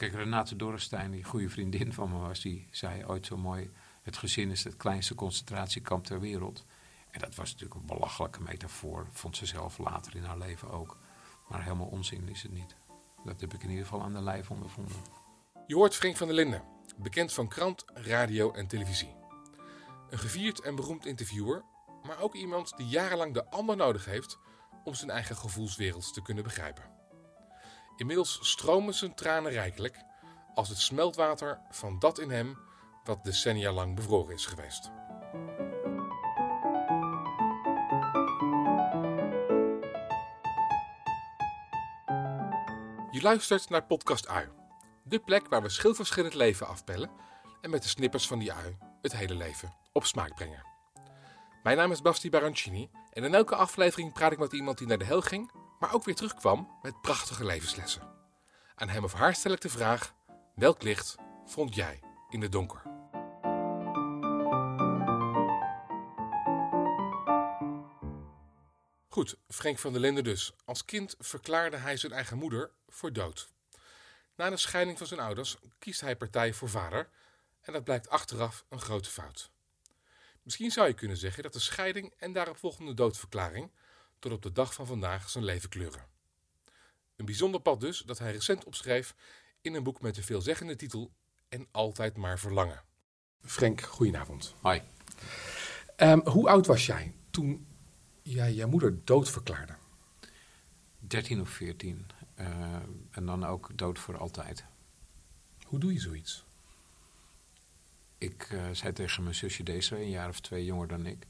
Kijk, Renate Dorrestein, die goede vriendin van me was, die zei ooit zo mooi: Het gezin is het kleinste concentratiekamp ter wereld. En dat was natuurlijk een belachelijke metafoor, vond ze zelf later in haar leven ook. Maar helemaal onzin is het niet. Dat heb ik in ieder geval aan de lijf ondervonden. Je hoort Frank van der Linden, bekend van krant, radio en televisie. Een gevierd en beroemd interviewer, maar ook iemand die jarenlang de ander nodig heeft om zijn eigen gevoelswereld te kunnen begrijpen. Inmiddels stromen zijn tranen rijkelijk als het smeltwater van dat in hem wat decennia lang bevroren is geweest. Je luistert naar Podcast Ui. De plek waar we schilverschillend leven afpellen en met de snippers van die ui het hele leven op smaak brengen. Mijn naam is Basti Barancini en in elke aflevering praat ik met iemand die naar de hel ging, maar ook weer terugkwam met prachtige levenslessen. Aan hem of haar stel ik de vraag: welk licht vond jij in het donker? Goed, Frank van der Linden dus. Als kind verklaarde hij zijn eigen moeder voor dood. Na de scheiding van zijn ouders kiest hij partij voor vader en dat blijkt achteraf een grote fout. Misschien zou je kunnen zeggen dat de scheiding en daaropvolgende doodverklaring tot op de dag van vandaag zijn leven kleuren. Een bijzonder pad dus dat hij recent opschreef in een boek met de veelzeggende titel En altijd maar verlangen. Frank, goedenavond. Hoi. Um, hoe oud was jij toen jij je moeder dood verklaarde? 13 of 14. Uh, en dan ook dood voor altijd. Hoe doe je zoiets? Ik uh, zei tegen mijn zusje deze, een jaar of twee jonger dan ik.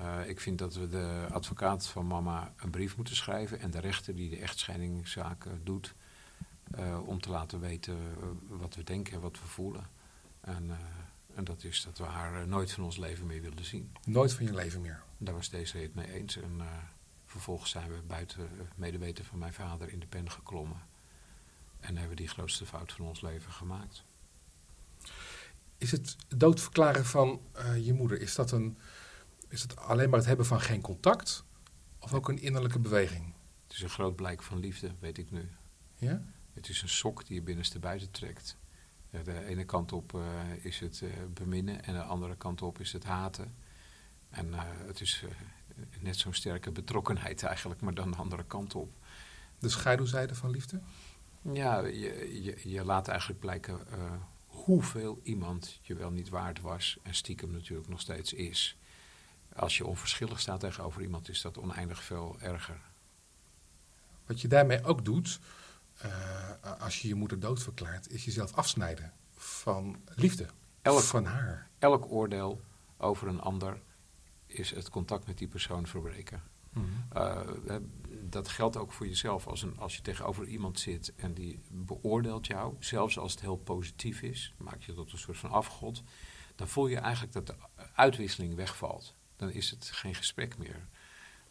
Uh, ik vind dat we de advocaat van mama een brief moeten schrijven en de rechter die de echtscheidingszaken doet, uh, om te laten weten wat we denken en wat we voelen. En, en dat is dat we haar nooit van ons leven meer willen zien. Nooit van je leven meer? Daar was deze het mee eens. En vervolgens zijn we buiten medeweten van mijn vader in de pen geklommen. En hebben we die grootste fout van ons leven gemaakt. Is het doodverklaren van je moeder, is dat, een, is het alleen maar het hebben van geen contact? Of ook een innerlijke beweging? Het is een groot blijk van liefde, weet ik nu. Ja? Het is een sok die je binnenste buiten trekt. De ene kant op uh, is het uh, beminnen en de andere kant op is het haten. En het is net zo'n sterke betrokkenheid eigenlijk, maar dan de andere kant op. De schaduwzijde van liefde? Ja, je, je, je laat eigenlijk blijken hoeveel iemand je wel niet waard was en stiekem natuurlijk nog steeds is. Als je onverschillig staat tegenover iemand, is dat oneindig veel erger. Wat je daarmee ook doet, uh, als je je moeder doodverklaart, is jezelf afsnijden van liefde. Elk, van haar. Elk oordeel over een ander is het contact met die persoon verbreken. Mhm. Uh, dat geldt ook voor jezelf. Als, een, als je tegenover iemand zit en die beoordeelt jou, zelfs als het heel positief is, maak je tot een soort van afgod, dan voel je eigenlijk dat de uitwisseling wegvalt. Dan is het geen gesprek meer.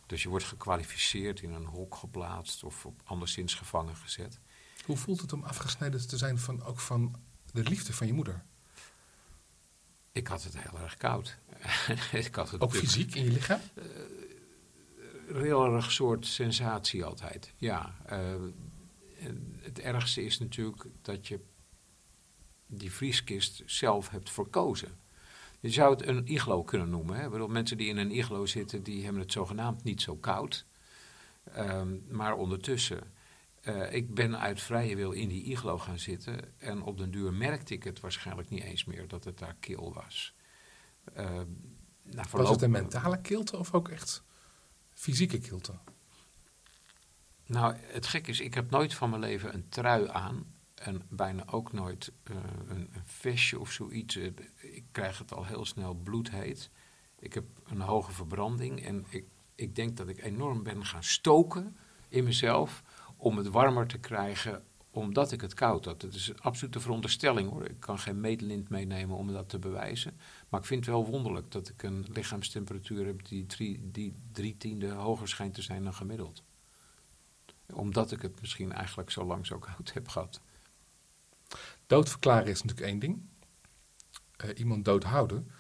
Dus je wordt gekwalificeerd, in een hok geplaatst of op anderszins gevangen gezet. Hoe voelt het om afgesneden te zijn van, ook van de liefde van je moeder? Ik had het heel erg koud. ik had het ook fysiek in je lichaam? Uh, heel erg soort sensatie altijd. Ja. Uh, het ergste is natuurlijk dat je die vrieskist zelf hebt verkozen. Je zou het een iglo kunnen noemen. Hè? Bedoel, mensen die in een iglo zitten, die hebben het zogenaamd niet zo koud. Um, maar ondertussen, uh, ik ben uit vrije wil in die iglo gaan zitten. En op den duur merkte ik het waarschijnlijk niet eens meer dat het daar kil was. Uh, nou, was het een mentale kilte of ook echt fysieke kilte? Nou, het gek is, ik heb nooit van mijn leven een trui aan. En bijna ook nooit uh, een, een, of zoiets. Ik krijg het al heel snel bloedheet. Ik heb een hoge verbranding. En ik, ik denk dat ik enorm ben gaan stoken in mezelf. Om het warmer te krijgen, omdat ik het koud had. Het is een absolute veronderstelling hoor. Ik kan geen meetlint meenemen om dat te bewijzen. Maar ik vind het wel wonderlijk dat ik een lichaamstemperatuur heb die drie, die drie tiende hoger schijnt te zijn dan gemiddeld. Omdat ik het misschien eigenlijk zo lang zo koud heb gehad. Doodverklaren is natuurlijk één ding. Uh, iemand doodhouden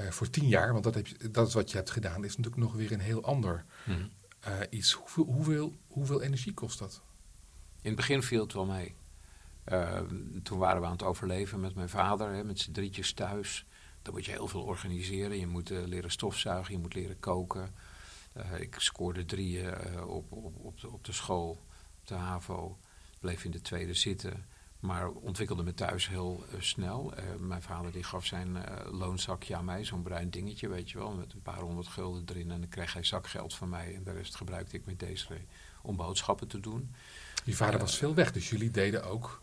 uh, voor tien jaar, want dat, heb je, dat is wat je hebt gedaan, is natuurlijk nog weer een heel ander hmm. uh, iets. Hoeveel, hoeveel, hoeveel energie kost dat? In het begin viel het wel mee. Uh, toen waren we aan het overleven met mijn vader, hè, met z'n drietjes thuis. Dan moet je heel veel organiseren. Je moet leren stofzuigen, je moet leren koken. Ik scoorde drieën op, op, op, de, op de school, op de HAVO. Bleef in de tweede zitten. Maar ontwikkelde me thuis heel uh, snel. Uh, mijn vader die gaf zijn uh, loonzakje aan mij, zo'n bruin dingetje, weet je wel, met een paar honderd gulden erin. En dan kreeg hij zakgeld van mij en de rest gebruikte ik met deze om boodschappen te doen. Je vader was veel weg, dus jullie deden ook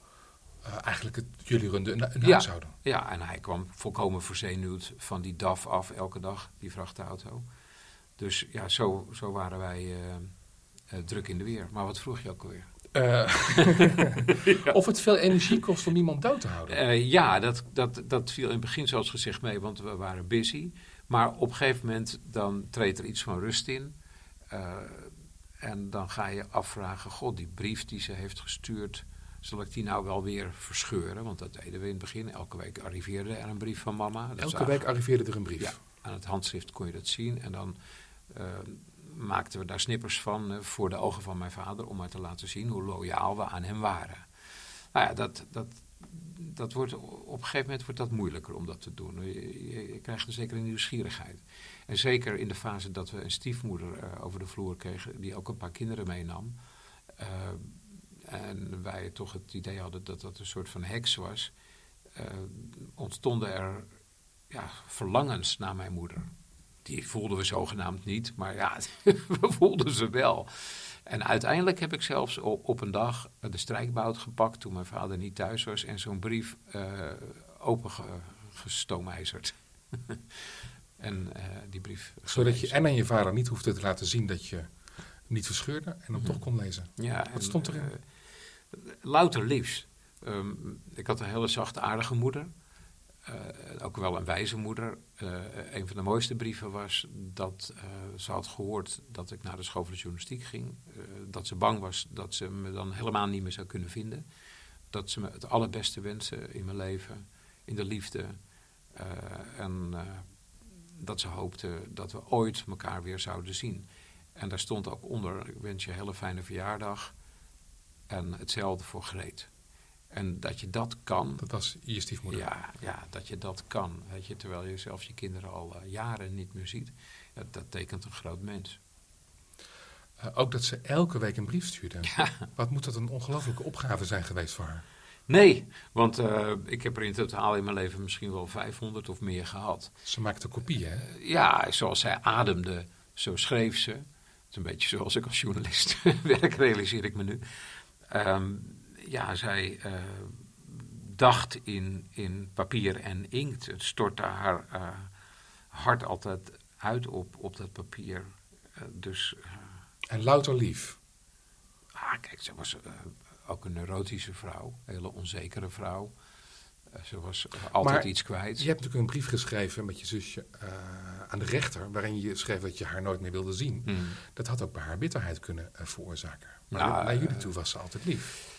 eigenlijk het, jullie runden een, een huishouden. Ja, en hij kwam volkomen verzenuwd van die DAF af elke dag, die vrachtauto. Dus ja, zo, zo waren wij druk in de weer. Maar wat vroeg je ook alweer? Uh, Of het veel energie kost om iemand dood te houden? Uh, ja, dat, dat, dat viel in het begin zoals gezegd mee, want we waren busy. Maar op een gegeven moment dan treedt er iets van rust in. Uh, en dan ga je afvragen, god, die brief die ze heeft gestuurd, zal ik die nou wel weer verscheuren? Want dat deden we in het begin. Elke week arriveerde er een brief van mama. Dat Elke week arriveerde er een brief? Ja, aan het handschrift kon je dat zien. En dan maakten we daar snippers van uh, voor de ogen van mijn vader om maar te laten zien hoe loyaal we aan hem waren. Nou ja, dat, dat, dat wordt, op een gegeven moment wordt dat moeilijker om dat te doen. Je, je, krijgt een zekere nieuwsgierigheid. En zeker in de fase dat we een stiefmoeder uh, over de vloer kregen, die ook een paar kinderen meenam. Uh, en wij toch het idee hadden dat dat een soort van heks was, ontstonden er ja, verlangens naar mijn moeder. Die voelden we zogenaamd niet, maar ja, we voelden ze wel. En uiteindelijk heb ik zelfs op, een dag de strijkbout gepakt toen mijn vader niet thuis was en zo'n brief uh, opengestoomijzerd. en uh, die brief. Zodat je en aan je vader niet hoefde te laten zien dat je niet verscheurde en hem mm toch kon lezen. Ja, Wat en, stond erin? Uh, louter liefs. Um, ik had een hele zachte, aardige moeder. Uh, ook wel een wijze moeder. Uh, een van de mooiste brieven was dat uh, ze had gehoord dat ik naar de school van de journalistiek ging. dat ze bang was dat ze me dan helemaal niet meer zou kunnen vinden. Dat ze me het allerbeste wensen in mijn leven, in de liefde. en dat ze hoopte dat we ooit elkaar weer zouden zien. En daar stond ook onder, ik wens je een hele fijne verjaardag. En hetzelfde voor Greet. En dat je dat kan. Dat was je stiefmoeder. Ja, ja dat je dat kan. Weet je, terwijl je zelfs je kinderen al uh, jaren niet meer ziet. Ja, dat tekent een groot mens. Uh, ook dat ze elke week een brief stuurde. Ja. Wat moet dat een ongelofelijke opgave zijn geweest voor haar? Nee, want uh, ik heb er in totaal in mijn leven misschien wel 500 of meer gehad. Ze maakte kopieën, hè? ja, zoals zij ademde, zo schreef ze. Het is een beetje zoals ik als journalist werk, realiseer ik me nu. Um, ja, zij uh, dacht in, in papier en inkt. Het stortte haar uh, hart altijd uit op, op dat papier. Uh, dus, en louter lief? Ah, kijk, ze was ook een neurotische vrouw. Een hele onzekere vrouw. ze was altijd maar iets kwijt. Je hebt natuurlijk een brief geschreven met je zusje aan de rechter... waarin je schreef dat je haar nooit meer wilde zien. Hmm. Dat had ook bij haar bitterheid kunnen veroorzaken. Maar nou, naar jullie toe was ze altijd lief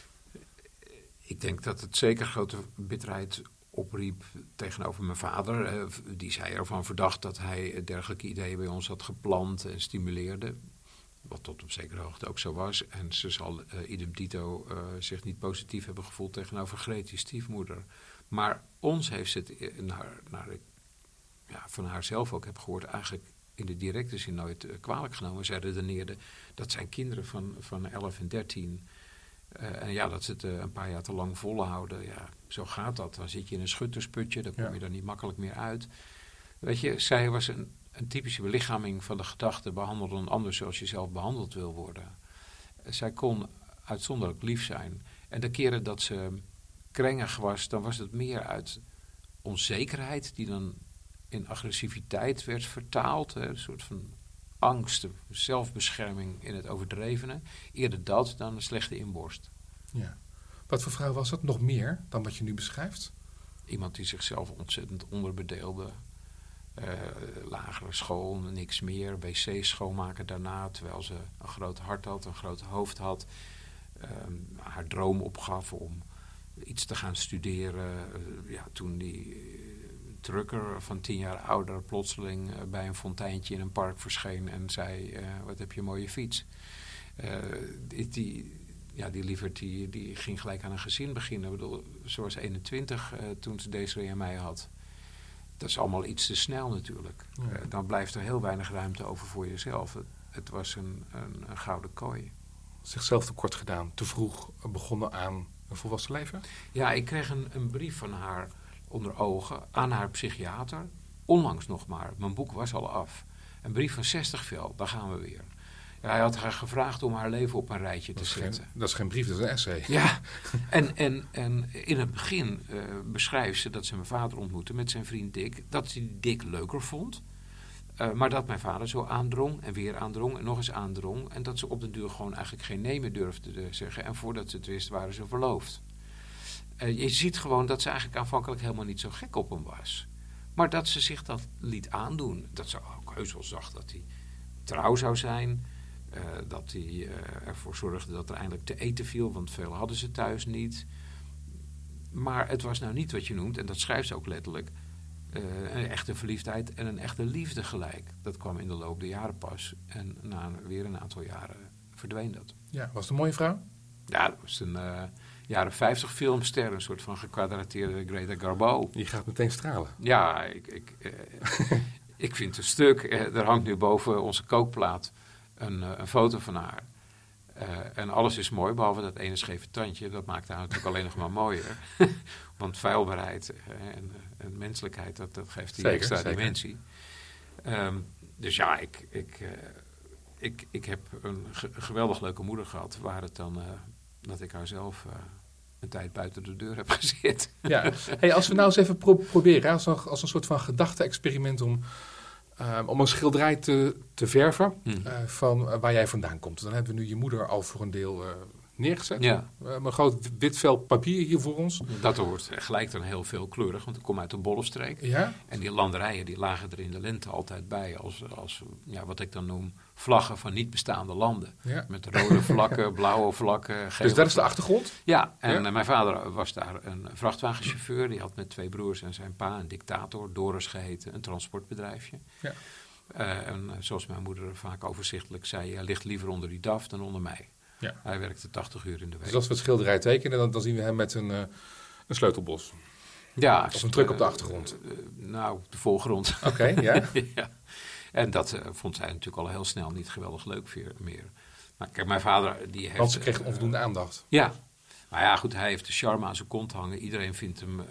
ik denk dat het zeker grote bitterheid opriep tegenover mijn vader. die zei ervan verdacht dat hij dergelijke ideeën bij ons had geplant en stimuleerde. Wat tot op zekere hoogte ook zo was. En ze zal uh, idem dito uh, zich niet positief hebben gevoeld tegenover Greet, stiefmoeder. Maar ons heeft ze het, naar, naar ik ja, van haar zelf ook heb gehoord, eigenlijk in de directe zin nooit kwalijk genomen. Zij redeneerde dat zijn kinderen van, van 11 en 13 uh, en ja, dat ze het uh, een paar jaar te lang volhouden. Ja, zo gaat dat. Dan zit je in een schuttersputje, dan kom ja. je er niet makkelijk meer uit. Weet je, zij was een, een typische belichaming van de gedachte: behandel een ander zoals je zelf behandeld wil worden. Uh, zij kon uitzonderlijk lief zijn. En de keren dat ze krengig was, dan was het meer uit onzekerheid, die dan in agressiviteit werd vertaald. Hè, een soort van angst, zelfbescherming in het overdrevene. Eerder dat dan een slechte inborst. Ja. Wat voor vrouw was dat? Nog meer dan wat je nu beschrijft? Iemand die zichzelf ontzettend onderbedeelde. Uh, lagere school, niks meer. wc's schoonmaken daarna, terwijl ze een groot hart had, een groot hoofd had. Uh, haar droom opgaf om iets te gaan studeren. Uh, ja, toen die trucker van tien jaar ouder plotseling uh, bij een fonteintje in een park verscheen en zei: uh, Wat heb je een mooie fiets? Uh, die, ja, die lieverd die, die ging gelijk aan een gezin beginnen. Ik bedoel, ze was 21 uh, toen ze deze en mij had. Dat is allemaal iets te snel natuurlijk. Ja. Dan blijft er heel weinig ruimte over voor jezelf. Het, het was een, een, een, gouden kooi. Zichzelf tekort gedaan, te vroeg begonnen aan een volwassen leven? Ja, ik kreeg een, een brief van haar onder ogen aan haar psychiater. Onlangs nog maar. Mijn boek was al af. Een brief van 60 vel, daar gaan we weer. Ja, hij had haar gevraagd om haar leven op een rijtje dat te zetten. Geen, dat is geen brief, dat is een essay. Ja, en, en, en in het begin uh, beschrijft ze dat ze mijn vader ontmoette met zijn vriend Dick. Dat ze Dick leuker vond. Uh, maar dat mijn vader zo aandrong en weer aandrong en nog eens aandrong. En dat ze op den duur gewoon eigenlijk geen nee meer durfde te zeggen. En voordat ze het wist waren ze verloofd. Uh, je ziet gewoon dat ze eigenlijk aanvankelijk helemaal niet zo gek op hem was. Maar dat ze zich dat liet aandoen. Dat ze ook heus wel zag dat hij trouw zou zijn. Uh, dat hij uh, ervoor zorgde dat er eindelijk te eten viel, want veel hadden ze thuis niet. Maar het was nou niet wat je noemt, en dat schrijft ze ook letterlijk, een echte verliefdheid en een echte liefde gelijk. Dat kwam in de loop der jaren pas. En na weer een aantal jaren verdween dat. Ja, was het een mooie vrouw? Ja, dat was een jaren 50 filmster, een soort van gekwadrateerde Greta Garbo. Je gaat meteen stralen. Ja, ik, ik, ik vind het een stuk. er hangt nu boven onze kookplaat een, uh, een, foto van haar. Uh, en alles is mooi, behalve dat ene scheve tandje. Dat maakt haar natuurlijk alleen nog maar mooier. Want vuilbaarheid en, en, menselijkheid, dat, dat geeft die zeker, extra zeker. dimensie. Um, dus ja, ik, ik, uh, ik, ik heb een ge geweldig leuke moeder gehad. Waar het dan dat ik haar zelf een tijd buiten de deur heb gezet. Ja, hey, als we nou eens even pro proberen, als een, als een soort van gedachte-experiment om... Uh, om een schilderij te, te verven Hmm. uh, van waar jij vandaan komt. Dan hebben we nu je moeder al voor een deel neergezet. Ja. een groot wit vel papier hier voor ons. Dat hoort gelijk dan heel veel kleurig, want ik kom uit een bollenstreek. Ja? En die landerijen die lagen er in de lente altijd bij als, als ja, wat ik dan noem vlaggen van niet bestaande landen. Ja. Met rode vlakken, blauwe vlakken. Dus dat is de achtergrond? Ja, en Ja. mijn vader was daar een vrachtwagenchauffeur. Die had met twee broers en zijn pa een dictator, Doris geheten, een transportbedrijfje. Ja. Uh, en zoals mijn moeder vaak overzichtelijk zei, hij ligt liever onder die DAF dan onder mij. Ja. Hij werkte 80 uur in de week. Dus als we het schilderij tekenen, dan, dan zien we hem met een, uh, een sleutelbos. Ja, Of een truck op de achtergrond. Uh, nou, de voorgrond. Oké, okay, ja. ja. En dat uh, vond zij natuurlijk al heel snel niet geweldig leuk meer. Maar kijk, mijn vader die heeft... Want ze kreeg onvoldoende aandacht. Ja. Maar ja, goed, hij heeft de charme aan zijn kont hangen. Iedereen vindt hem uh,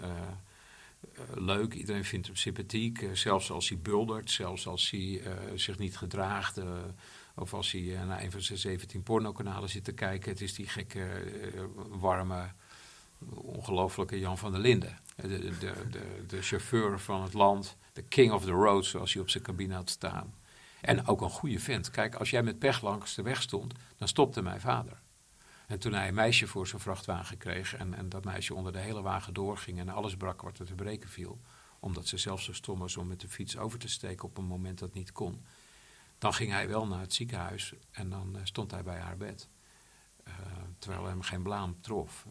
leuk, iedereen vindt hem sympathiek. Zelfs als hij buldert, zelfs als hij zich niet gedraagt... Of als hij uh, naar een van zijn 17 pornokanalen zit te kijken. Het is die gekke, warme, ongelofelijke Jan van der Linden. De, de, de, de, chauffeur van het land. De king of the road, zoals hij op zijn cabine had staan. En ook een goede vent. Kijk, als jij met pech langs de weg stond, dan stopte mijn vader. En toen hij een meisje voor zijn vrachtwagen kreeg... en, en dat meisje onder de hele wagen doorging... en alles brak wat er te breken viel... omdat ze zelf zo stom was om met de fiets over te steken... op een moment dat niet kon... Dan ging hij wel naar het ziekenhuis en dan uh, stond hij bij haar bed. Uh, terwijl hem geen blaam trof.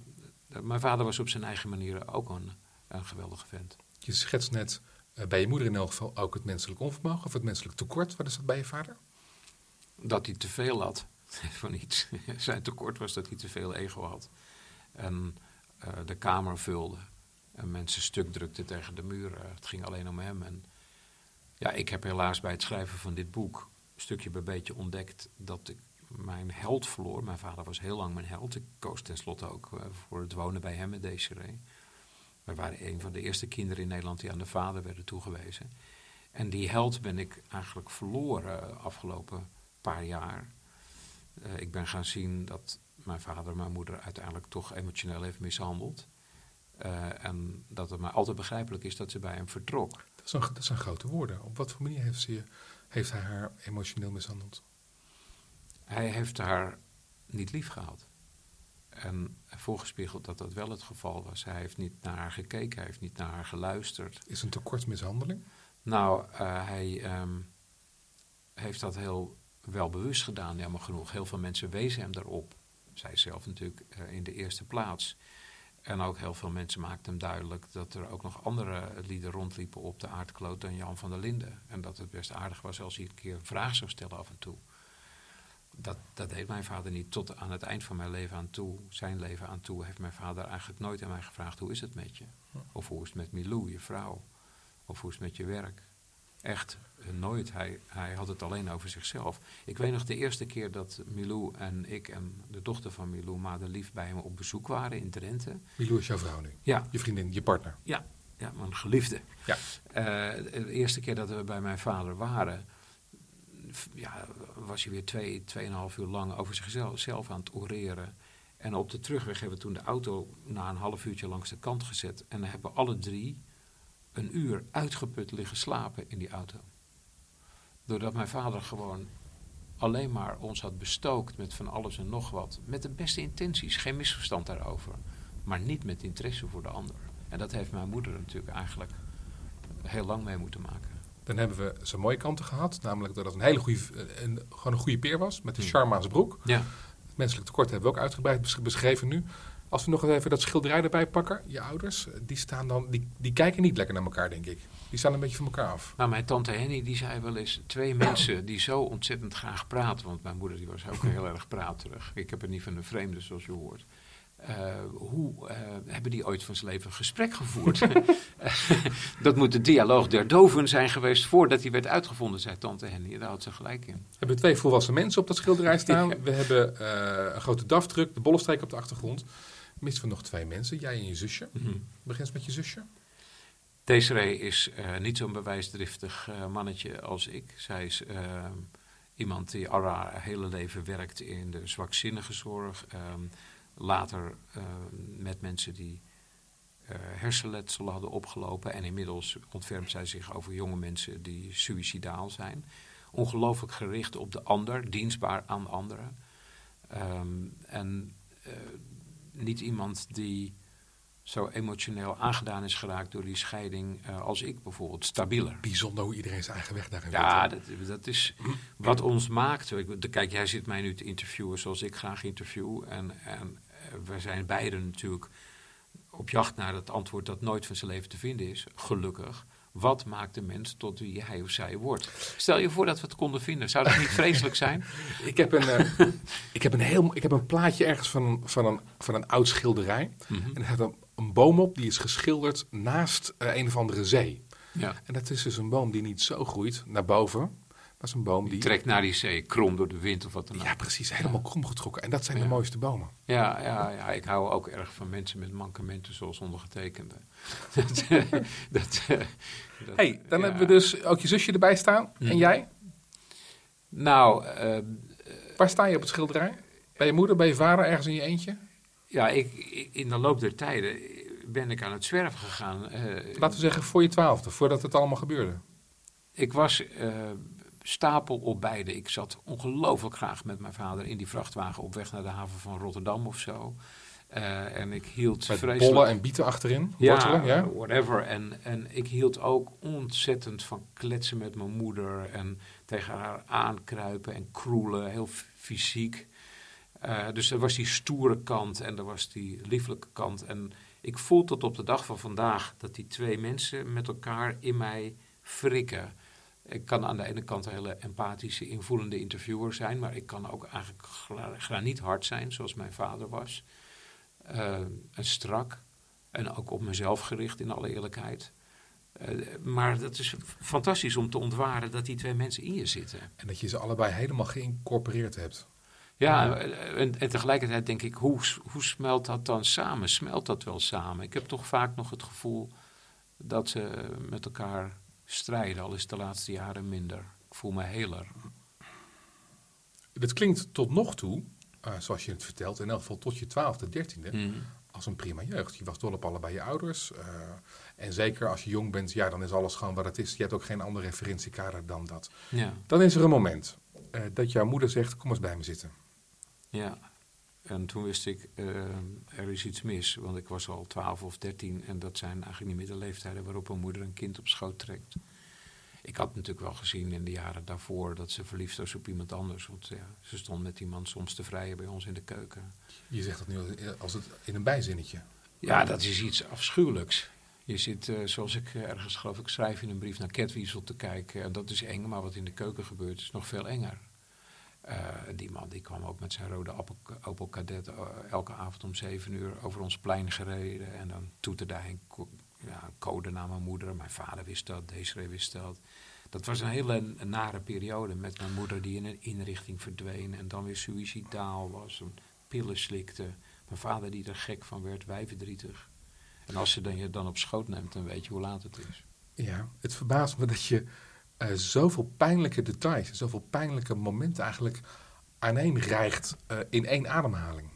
Uh, mijn vader was op zijn eigen manier ook een, een geweldige vent. Je schetst net bij je moeder in elk geval ook het menselijk onvermogen of het menselijk tekort. Wat is dat bij je vader? Dat hij te veel had van iets. zijn tekort was dat hij te veel ego had. En uh, de kamer vulde. En mensen stuk drukte tegen de muur. het ging alleen om hem. En ja, ik heb helaas bij het schrijven van dit boek stukje bij beetje ontdekt dat ik mijn held verloor. Mijn vader was heel lang mijn held. Ik koos tenslotte ook voor het wonen bij hem met Desiree. We waren een van de eerste kinderen in Nederland die aan de vader werden toegewezen. En die held ben ik eigenlijk verloren afgelopen paar jaar. Uh, ik ben gaan zien dat mijn vader mijn moeder uiteindelijk toch emotioneel heeft mishandeld. Uh, en dat het mij altijd begrijpelijk is dat ze bij hem vertrok. Dat zijn, dat zijn grote woorden. Op wat voor manier heeft, ze, heeft hij haar emotioneel mishandeld? Hij heeft haar niet lief gehad. En voorgespiegeld dat dat wel het geval was. Hij heeft niet naar haar gekeken, hij heeft niet naar haar geluisterd. Is een tekort mishandeling? Nou, uh, hij um, heeft dat heel wel bewust gedaan, jammer genoeg. Heel veel mensen wezen hem daarop. Zij zelf natuurlijk uh, in de eerste plaats. En ook heel veel mensen maakten hem duidelijk dat er ook nog andere lieden rondliepen op de aardkloot dan Jan van der Linden. En dat het best aardig was als hij een keer een vraag zou stellen af en toe. Dat, dat deed mijn vader niet. Tot aan het eind van mijn leven aan toe, zijn leven aan toe, heeft mijn vader eigenlijk nooit aan mij gevraagd: hoe is het met je? Of hoe is het met Milou, je vrouw? Of hoe is het met je werk? Echt eh, nooit. Hij, hij had het alleen over zichzelf. Ik weet nog de eerste keer dat Milou en ik en de dochter van Milou, Madelief, bij hem op bezoek waren in Drenthe. Milou is jouw vrouw nu? Ja. Je vriendin, je partner? Ja, ja mijn geliefde. Ja. Uh, de eerste keer dat we bij mijn vader waren, ja, was hij weer twee, tweeënhalf uur lang over zichzelf zelf aan het oreren. En op de terugweg hebben we toen de auto na een half uurtje langs de kant gezet. En dan hebben alle drie een uur uitgeput liggen slapen in die auto. Doordat mijn vader gewoon alleen maar ons had bestookt met van alles en nog wat. Met de beste intenties, geen misverstand daarover. Maar niet met interesse voor de ander. En dat heeft mijn moeder natuurlijk eigenlijk heel lang mee moeten maken. Dan hebben we zijn mooie kanten gehad. Namelijk dat het een hele goede, een, gewoon een goede peer was. Met de charme aan zijn broek. Ja. Het menselijk tekort hebben we ook uitgebreid beschreven nu. Als we nog even dat schilderij erbij pakken, je ouders, die staan dan, die, die kijken niet lekker naar elkaar, denk ik. Die staan een beetje van elkaar af. Nou, mijn tante Henny die zei wel eens twee mensen die zo ontzettend graag praten. Want mijn moeder die was ook heel erg praterig. Ik heb er niet van een vreemde, zoals je hoort. Uh, hoe uh, hebben die ooit van zijn leven een gesprek gevoerd? dat moet de dialoog der doven zijn geweest voordat hij werd uitgevonden, zei tante Henny. Daar had ze gelijk in. We hebben twee volwassen mensen op dat schilderij staan. We hebben uh, een grote daftruck, de bollenstreek op de achtergrond. Misten we nog twee mensen, jij en je zusje. Mm -hmm. Begin eens met je zusje. Desiree is niet zo'n bewijsdriftig mannetje als ik. Zij is iemand die al haar hele leven werkt in de zwakzinnige zorg later uh, met mensen die uh, hersenletsel hadden opgelopen. En inmiddels ontfermt zij zich over jonge mensen die suicidaal zijn. Ongelooflijk gericht op de ander, dienstbaar aan anderen. Um, en uh, niet iemand die zo emotioneel aangedaan is geraakt door die scheiding als ik bijvoorbeeld, stabieler. Bijzonder hoe iedereen zijn eigen weg daarin Ja, dat, dat, is wat ons maakt. Kijk, jij zit mij nu te interviewen zoals ik graag interview. En, en we zijn beiden natuurlijk op jacht naar het antwoord dat nooit van zijn leven te vinden is, gelukkig. Wat maakt de mens tot wie hij of zij wordt? Stel je voor dat we het konden vinden. Zou dat niet vreselijk zijn? ik, heb een, uh, ik, heb een heel, ik heb een plaatje ergens van, van, een, van een oud schilderij. Mm -hmm. En er staat een, een, boom op die is geschilderd naast uh, een of andere zee. Ja. En dat is dus een boom die niet zo groeit naar boven. Dat is een boom die... die trekt naar die zee, krom door de wind of wat dan ook. Ja, precies. Helemaal ja. krom getrokken. En dat zijn ja. de mooiste bomen. Ja, ja, ja, ik hou ook erg van mensen met mankementen zoals ondergetekende. dat, dat, hey, dan hebben we dus ook je zusje erbij staan. Hm. En jij? Nou... Uh, Waar sta je op het schilderij? Bij je moeder, bij je vader, ergens in je eentje? Ja, ik, in de loop der tijden ben ik aan het zwerven gegaan. Uh, Laten we zeggen voor je twaalfde, voordat het allemaal gebeurde. Ik was... Uh, stapel op beide. Ik zat ongelooflijk graag met mijn vader in die vrachtwagen op weg naar de haven van Rotterdam of zo. Uh, en ik hield Met vreselijk... bollen en bieten achterin? Ja, wortelen, ja, whatever. En, en ik hield ook ontzettend van kletsen met mijn moeder en tegen haar aankruipen en kroelen, heel fysiek. Uh, dus er was die stoere kant en er was die lieflijke kant. En ik voel tot op de dag van vandaag dat die twee mensen met elkaar in mij frikken. Ik kan aan de ene kant een hele empathische, invoelende interviewer zijn, maar ik kan ook eigenlijk graniet hard zijn, zoals mijn vader was. Uh, en strak en ook op mezelf gericht, in alle eerlijkheid. Uh, maar dat is fantastisch om te ontwaren dat die twee mensen in je zitten. En dat je ze allebei helemaal geïncorporeerd hebt. Ja, en, en, tegelijkertijd denk ik, hoe, hoe smelt dat dan samen? Smelt dat wel samen? Ik heb toch vaak nog het gevoel dat ze met elkaar strijden, al is het de laatste jaren minder. Ik voel me heler. Dit klinkt tot nog toe, uh, zoals je het vertelt, in elk geval tot je twaalfde, dertiende, Mm. als een prima jeugd. Je was dol op allebei je ouders. Uh, en zeker als je jong bent, ja, dan is alles gewoon wat het is. Je hebt ook geen andere referentiekader dan dat. Ja. Dan is er een moment uh, dat jouw moeder zegt, kom eens bij me zitten. Ja, en toen wist ik, uh, er is iets mis. Want ik was al 12 of 13 en dat zijn eigenlijk niet meer de leeftijden waarop een moeder een kind op schoot trekt. Ik had natuurlijk wel gezien in de jaren daarvoor dat ze verliefd was op iemand anders. Want ja, ze stond met die man soms te vrijen bij ons in de keuken. Je zegt dat nu als het in een bijzinnetje. Ja, dat is iets afschuwelijks. Je zit, uh, zoals ik uh, ergens geloof ik schrijf in een brief naar Catwiesel te kijken. En dat is eng, maar wat in de keuken gebeurt is nog veel enger. Uh, die man die kwam ook met zijn rode Opel, Kadett elke avond om zeven uur over ons plein gereden. En dan toeterde hij een ja, code naar mijn moeder. Mijn vader wist dat, Desiree wist dat. Dat was een hele nare periode met mijn moeder die in een inrichting verdween. En dan weer suicidaal was, pillen slikte. Mijn vader die er gek van werd, wijverdrietig. En als ze dan je dan op schoot neemt, dan weet je hoe laat het is. Ja, het verbaast me dat je uh, zoveel pijnlijke details, zoveel pijnlijke momenten eigenlijk aaneen rijgt uh, in één ademhaling.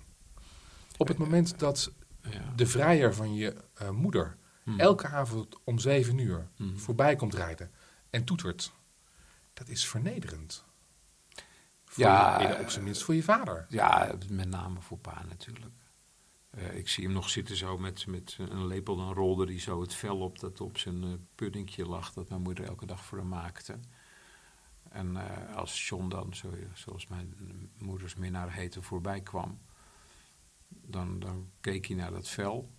Op het moment dat ja. de vrijer van je uh, moeder hmm. elke avond om zeven uur hmm. voorbij komt rijden en toetert, dat is vernederend. Voor ja, je, op zijn minst voor je vader. Ja, met name voor pa natuurlijk. Uh, ik zie hem nog zitten zo met, met een lepel, dan rolde hij zo het vel op dat op zijn uh, puddingje lag, dat mijn moeder elke dag voor hem maakte. En uh, als John dan, zo, zoals mijn moeders minnaar heette, voorbij kwam, dan, dan keek hij naar dat vel.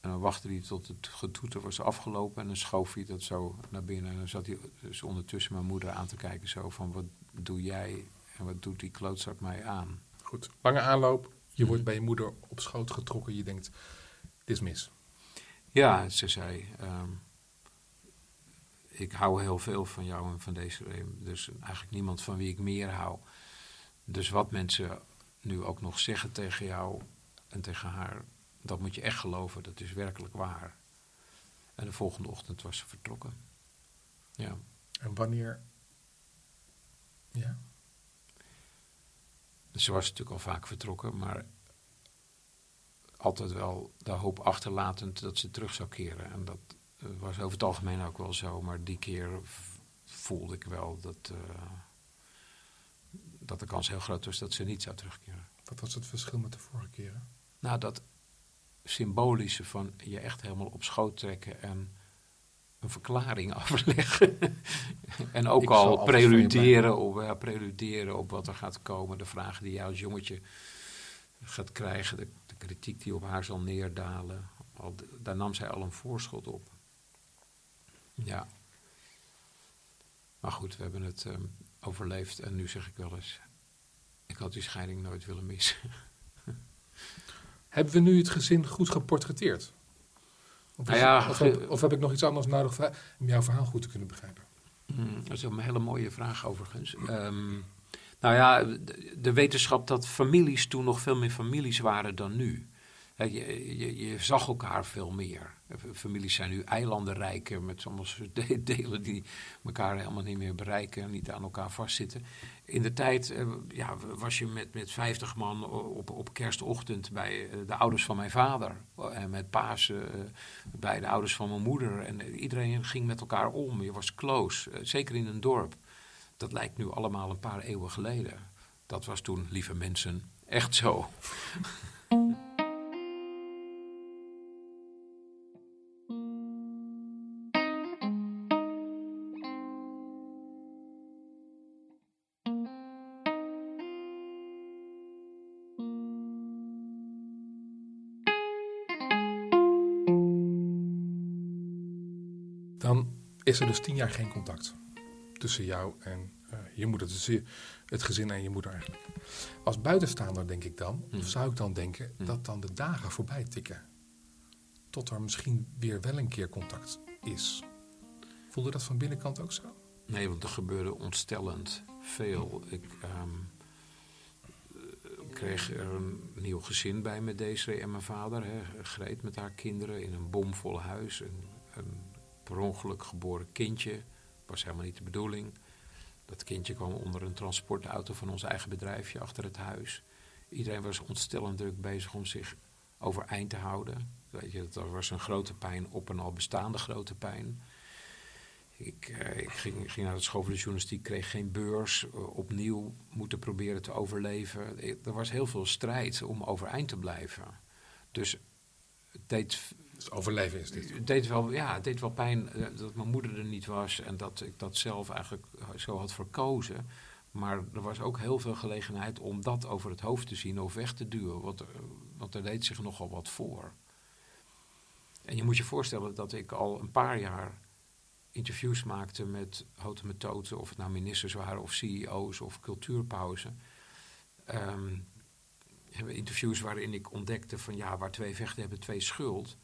En dan wachtte hij tot het getoeter was afgelopen en dan schoof hij dat zo naar binnen. En dan zat hij dus ondertussen mijn moeder aan te kijken, zo van wat doe jij en wat doet die klootzak mij aan. Goed, lange aanloop, je wordt bij je moeder op schoot getrokken. Je denkt, dit is mis. Ja, ze zei, ehm, ik hou heel veel van jou en van deze Dus eigenlijk niemand van wie ik meer hou. Dus wat mensen nu ook nog zeggen tegen jou en tegen haar, dat moet je echt geloven. Dat is werkelijk waar. En de volgende ochtend was ze vertrokken. Ja. En wanneer? Ja. Ze was natuurlijk al vaak vertrokken, maar altijd wel de hoop achterlatend dat ze terug zou keren. En dat eh, was over het algemeen ook wel zo, maar die keer voelde ik wel dat, uh, dat de kans heel groot was dat ze niet zou terugkeren. Wat was het verschil met de vorige keren? Nou, dat symbolische van je echt helemaal op schoot trekken en een verklaring afleggen. en ook al preluderen op, ja, preluderen op wat er gaat komen. De vragen die je als jongetje gaat krijgen. De, de kritiek die op haar zal neerdalen. Al, daar nam zij al een voorschot op. Ja. Maar goed, we hebben het um, overleefd. En nu zeg ik wel eens... Ik had die scheiding nooit willen missen. hebben we nu het gezin goed geportretteerd? Of, nou ja, of, heb, of, heb, ik nog iets anders nodig om jouw verhaal goed te kunnen begrijpen? Hmm, dat is een hele mooie vraag overigens. Um, nou ja, de, wetenschap dat families toen nog veel meer families waren dan nu. Je, je, je, zag elkaar veel meer. Families zijn nu eilandenrijken met sommige delen die elkaar helemaal niet meer bereiken, niet aan elkaar vastzitten. In de tijd eh, ja, was je met, met 50 man op, op kerstochtend bij eh, de ouders van mijn vader. En met Pasen eh, bij de ouders van mijn moeder. En iedereen ging met elkaar om. Je was close, zeker in een dorp. Dat lijkt nu allemaal een paar eeuwen geleden. Dat was toen, lieve mensen, echt zo. is er dus tien jaar geen contact tussen jou en uh, je moeder. Dus het gezin en je moeder eigenlijk. Als buitenstaander denk ik dan, of hmm. zou ik dan denken, hmm. dat dan de dagen voorbij tikken. Tot er misschien weer wel een keer contact is. Voelde dat van binnenkant ook zo? Nee, want er gebeurde ontstellend veel. Ik ehm, kreeg er een nieuw gezin bij met deze en mijn vader. Hè, Greet met haar kinderen in een bomvol huis. Een, een per ongeluk geboren kindje was helemaal niet de bedoeling. Dat kindje kwam onder een transportauto van ons eigen bedrijfje achter het huis. Iedereen was ontstellend druk bezig om zich overeind te houden. Weet je, dat was een grote pijn op een al bestaande grote pijn. Ik, eh, ik ging, naar de school van de journalistiek, kreeg geen beurs, uh, opnieuw moeten proberen te overleven. Er was heel veel strijd om overeind te blijven. Dus het deed overleven is dit. Het deed wel, ja, het deed wel pijn eh, dat mijn moeder er niet was en dat ik dat zelf eigenlijk zo had verkozen. Maar er was ook heel veel gelegenheid om dat over het hoofd te zien of weg te duwen. Want, want er deed zich nogal wat voor. En je moet je voorstellen dat ik al een paar jaar interviews maakte met houten methoden, of het nou ministers waren of CEO's of cultuurpauzen. Hebben interviews waarin ik ontdekte van ja, waar twee vechten hebben, twee schuld.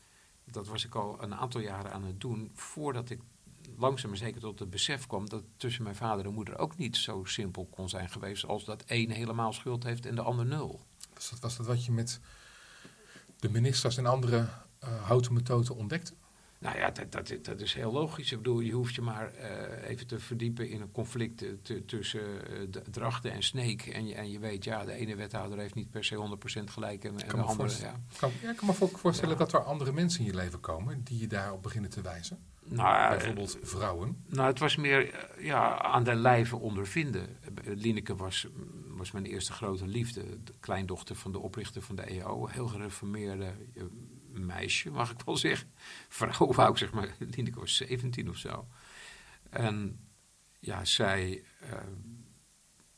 Dat was ik al een aantal jaren aan het doen voordat ik langzaam maar zeker tot het besef kwam dat tussen mijn vader en moeder ook niet zo simpel kon zijn geweest als dat één helemaal schuld heeft en de ander nul. Was dat, was dat wat je met de ministers en andere uh, houten methoden ontdekte? Nou ja, dat, dat, dat, is heel logisch. Ik bedoel, je hoeft je maar uh, even te verdiepen in een conflict te, tussen uh, Drachten en Sneek. En je, en je weet, ja, de ene wethouder heeft niet per se 100% gelijk. En, en de andere, ja. Kan, ja, ik kan me voorstellen ja. dat er andere mensen in je leven komen die je daarop beginnen te wijzen. Nou, Bijvoorbeeld vrouwen. Nou, het was meer ja, aan de lijve ondervinden. Lineke was, was mijn eerste grote liefde. De kleindochter van de oprichter van de EO. Heel gereformeerde meisje, mag ik wel zeggen. Vrouw wou ik zeg maar. Lineke was 17 of zo. En ja, zij uh,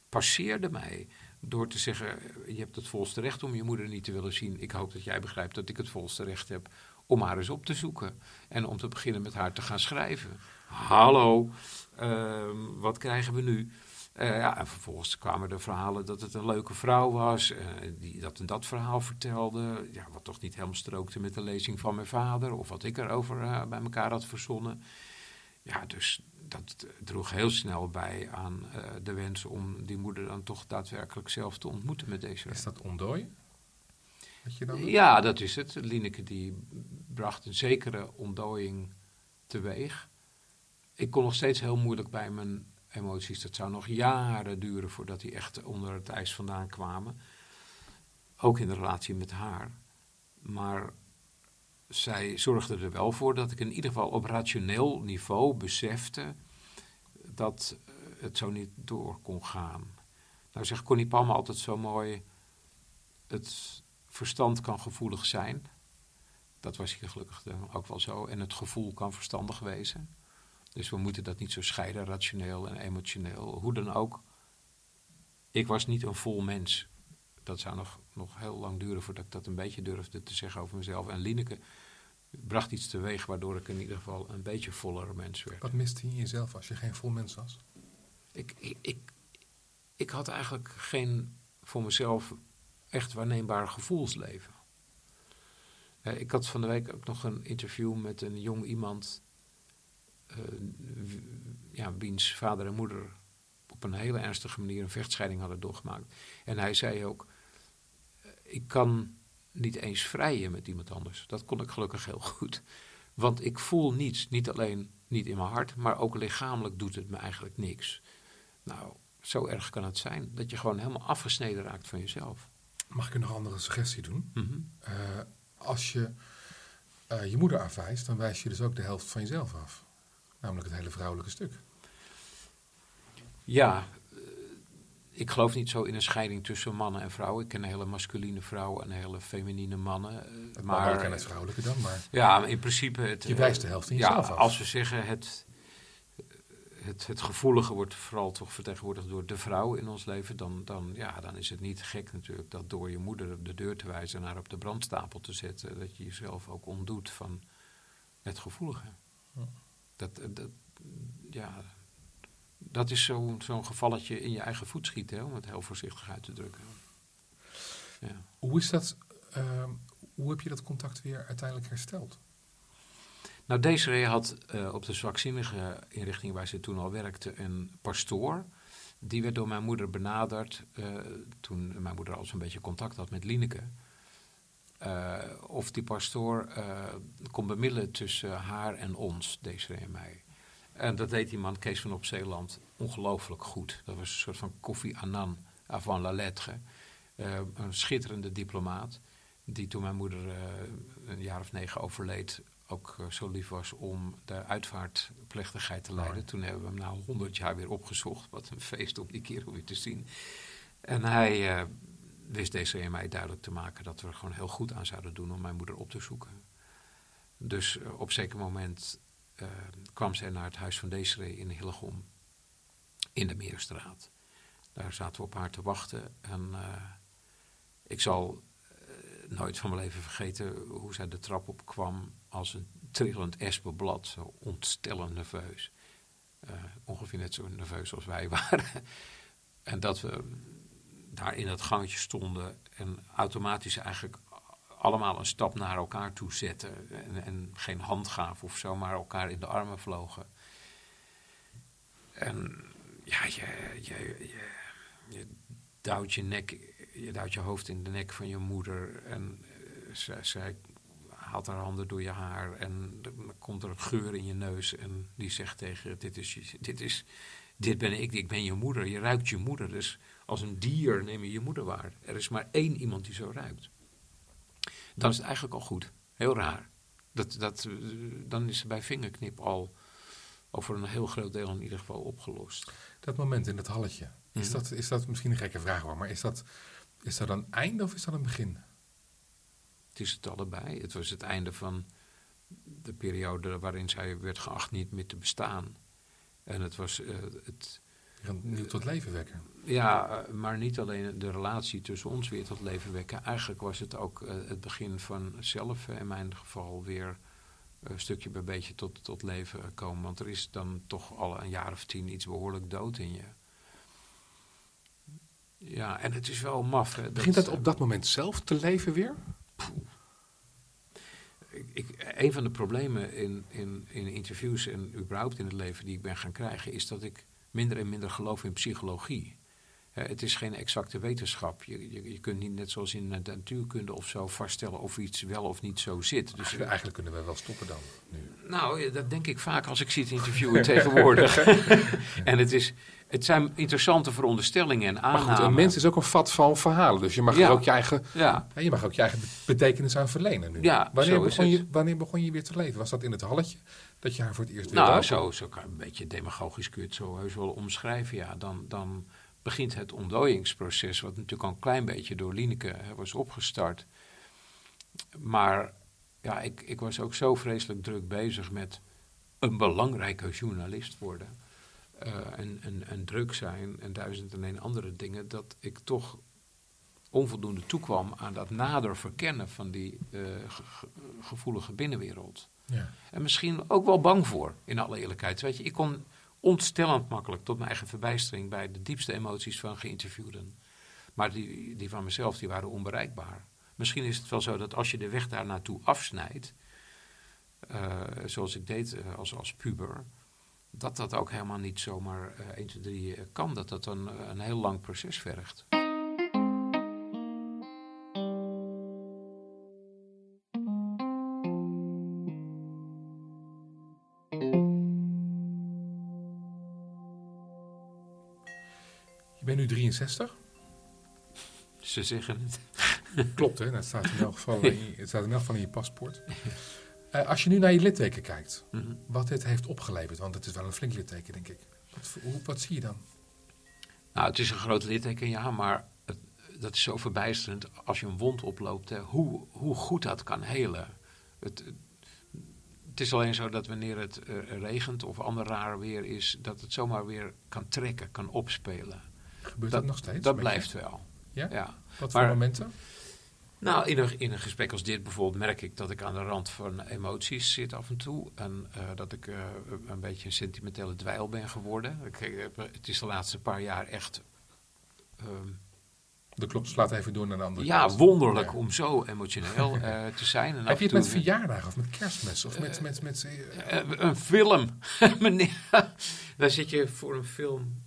passeerde mij door te zeggen: Je hebt het volste recht om je moeder niet te willen zien. Ik hoop dat jij begrijpt dat ik het volste recht heb om haar eens op te zoeken. En om te beginnen met haar te gaan schrijven. Hallo, uh, wat krijgen we nu? Uh, ja, en vervolgens kwamen er verhalen dat het een leuke vrouw was, uh, die dat en dat verhaal vertelde. Ja, wat toch niet helemaal strookte met de lezing van mijn vader, of wat ik erover uh, bij elkaar had verzonnen. Ja, dus dat droeg heel snel bij aan de wens om die moeder dan toch daadwerkelijk zelf te ontmoeten met deze. Is dat ontdooien? Ja, dat is het. Lineke die bracht een zekere ontdooiing teweeg. Ik kon nog steeds heel moeilijk bij mijn emoties. Dat zou nog jaren duren voordat die echt onder het ijs vandaan kwamen. Ook in de relatie met haar. Maar zij zorgde er wel voor dat ik in ieder geval op rationeel niveau besefte dat het zo niet door kon gaan. Nou zegt Connie Palme altijd zo mooi: het verstand kan gevoelig zijn. Dat was hier gelukkig ook wel zo. En het gevoel kan verstandig wezen. Dus we moeten dat niet zo scheiden, rationeel en emotioneel. Hoe dan ook. Ik was niet een vol mens. Dat zou nog, nog heel lang duren voordat ik dat een beetje durfde te zeggen over mezelf. En Lineke bracht iets teweeg waardoor ik in ieder geval een beetje voller mens werd. Wat miste je in jezelf als je geen vol mens was? Ik, ik, ik, ik had eigenlijk geen voor mezelf echt waarneembaar gevoelsleven. Uh, ik had van de week ook nog een interview met een jong iemand, ja, wiens vader en moeder op een hele ernstige manier een vechtscheiding hadden doorgemaakt. En hij zei ook, uh, ik kan niet eens vrijen met iemand anders. Dat kon ik gelukkig heel goed. Want ik voel niets, niet alleen niet in mijn hart, maar ook lichamelijk doet het me eigenlijk niks. Nou, zo erg kan het zijn dat je gewoon helemaal afgesneden raakt van jezelf. Mag ik een nog andere suggestie doen? Mhm. Uh, als je uh, je moeder afwijst, dan wijs je dus ook de helft van jezelf af. Namelijk het hele vrouwelijke stuk. Ja, uh, ik geloof niet zo in een scheiding tussen mannen en vrouwen. Ik ken een hele masculine vrouwen en hele feminine mannen. Het maar en het vrouwelijke dan, maar. Ja, in principe. Het, je wijst de helft van jezelf ja, af. Als we zeggen het het, het gevoelige wordt vooral toch vertegenwoordigd door de vrouw in ons leven, dan, dan, ja, dan is het niet gek natuurlijk dat door je moeder de deur te wijzen en haar op de brandstapel te zetten, dat je jezelf ook ontdoet van het gevoelige. Ja. Dat, dat, ja, dat is zo'n zo'n gevalletje in je eigen voet schieten, hè, om het heel voorzichtig uit te drukken. Ja. Hoe is dat, uh, hoe heb je dat contact weer uiteindelijk hersteld? Nou, Desiree had uh, op de zwakzinnige inrichting waar ze toen al werkte een pastoor. Die werd door mijn moeder benaderd uh, toen mijn moeder al zo'n beetje contact had met Lineke. Uh, of die pastoor kon bemiddelen tussen haar en ons, Desiree en mij. En dat deed die man, Kees van Op Zeeland, ongelooflijk goed. Dat was een soort van Kofi Annan avant la lettre. een schitterende diplomaat, die toen mijn moeder een jaar of negen overleed, ook uh, zo lief was om de uitvaartplechtigheid te leiden. Toen hebben we hem na honderd jaar weer opgezocht. Wat een feest om die kerel weer te zien. En hij wist en mij duidelijk te maken dat we er gewoon heel goed aan zouden doen om mijn moeder op te zoeken. Dus uh, op zeker moment kwam zij naar het huis van Desiree in Hillegom. In de Meerstraat. Daar zaten we op haar te wachten. En ik zal nooit van mijn leven vergeten hoe zij de trap op kwam als een trillend espenblad, zo ontstellend nerveus. Ongeveer net zo nerveus als wij waren. en dat we daar in dat gangetje stonden en automatisch eigenlijk allemaal een stap naar elkaar toe zetten. En, en geen hand gaven of zo, maar elkaar in de armen vlogen. En ja, je, je, je, je duwt je nek, je duwt je hoofd in de nek van je moeder. En uh, zij, zij haalt haar handen door je haar. En dan komt er een geur in je neus. En die zegt tegen dit is, dit is, dit ben ik, ik ben je moeder. Je ruikt je moeder. Dus als een dier neem je je moeder waar. Er is maar één iemand die zo ruikt. Dan is het eigenlijk al goed. Heel raar. Dat, dat, eh, dan is het bij vingerknip al over een heel groot deel in ieder geval opgelost. Dat moment in het halletje, is, mhm. dat, is dat misschien een gekke vraag hoor, maar is dat, is dat een einde of is dat een begin? Het is het allebei. Het was het einde van de periode waarin zij werd geacht niet meer te bestaan. En het was uh, het... Nieuw tot leven wekken. Ja, eh, maar niet alleen de relatie tussen ons weer tot leven wekken. Eigenlijk was het ook uh, het begin van zelf, in mijn geval, weer een stukje bij beetje tot, tot leven komen. Want er is dan toch al een jaar of tien iets behoorlijk dood in je. Ja, en het is wel maf. Hè, Begint dat, op dat moment zelf te leven weer? Ik, een van de problemen in, in, in interviews en überhaupt in het leven die ik ben gaan krijgen, is dat ik minder en minder geloof in psychologie. Het is geen exacte wetenschap. Je, je, je, kunt niet net zoals in de natuurkunde of zo vaststellen of iets wel of niet zo zit. Dus eigenlijk, kunnen we wel stoppen dan. Nu. Nou, dat denk ik vaak als ik zie het interviewen tegenwoordig. en het, is, het zijn interessante veronderstellingen en aannames. Maar goed, een mens is ook een vat van verhalen. Dus je mag ook je eigen, ja. je mag ook je eigen betekenis aan verlenen nu. Ja, wanneer, begon je, wanneer begon je weer te leven? Was dat in het halletje dat je haar voor het eerst weer Nou, zo, zo een beetje demagogisch kun je het zo heus wel omschrijven. Ja, dan... dan begint het ontdooiingsproces, wat natuurlijk al een klein beetje door Lineke was opgestart. Maar ja, ik, ik was ook zo vreselijk druk bezig met een belangrijke journalist worden. Uh, en, en, en druk zijn en duizend en een andere dingen, dat ik toch onvoldoende toekwam aan dat nader verkennen van die uh, gevoelige binnenwereld. Ja. En misschien ook wel bang voor, in alle eerlijkheid. Weet je, ik kon ontstellend makkelijk tot mijn eigen verbijstering bij de diepste emoties van geïnterviewden. Maar die, die van mezelf, die waren onbereikbaar. Misschien is het wel zo dat als je de weg daar naartoe afsnijdt, uh, zoals ik deed uh, als, als puber, dat dat ook helemaal niet zomaar uh, 1, 2, 3 kan. Dat dat een, een heel lang proces vergt. Ben nu 63. Ze zeggen het. Klopt, hè? Dat staat in elk geval in het staat in elk geval in je paspoort. Uh, als je nu naar je litteken kijkt, mhm. wat dit heeft opgeleverd, want het is wel een flink litteken, denk ik. Wat, hoe, wat zie je dan? Nou, het is een groot litteken, ja, maar het, dat is zo verbijsterend als je een wond oploopt, hè, hoe, hoe goed dat kan helen. Het, het is alleen zo dat wanneer het uh, regent of ander raar weer is, dat het zomaar weer kan trekken, kan opspelen. Gebeurt dat, nog steeds? Dat blijft wel. Ja? ja. Wat voor momenten? Nou, in een, in een gesprek als dit bijvoorbeeld merk ik dat ik aan de rand van emoties zit af en toe. En uh, dat ik uh, een beetje een sentimentele dweil ben geworden. Ik, het is de laatste paar jaar echt... Um, de klok slaat even door naar de andere Ja, wonderlijk om zo emotioneel uh, te zijn. En Heb je het met verjaardagen of met kerstmis? Of met, met, met, een film. Daar zit je voor een film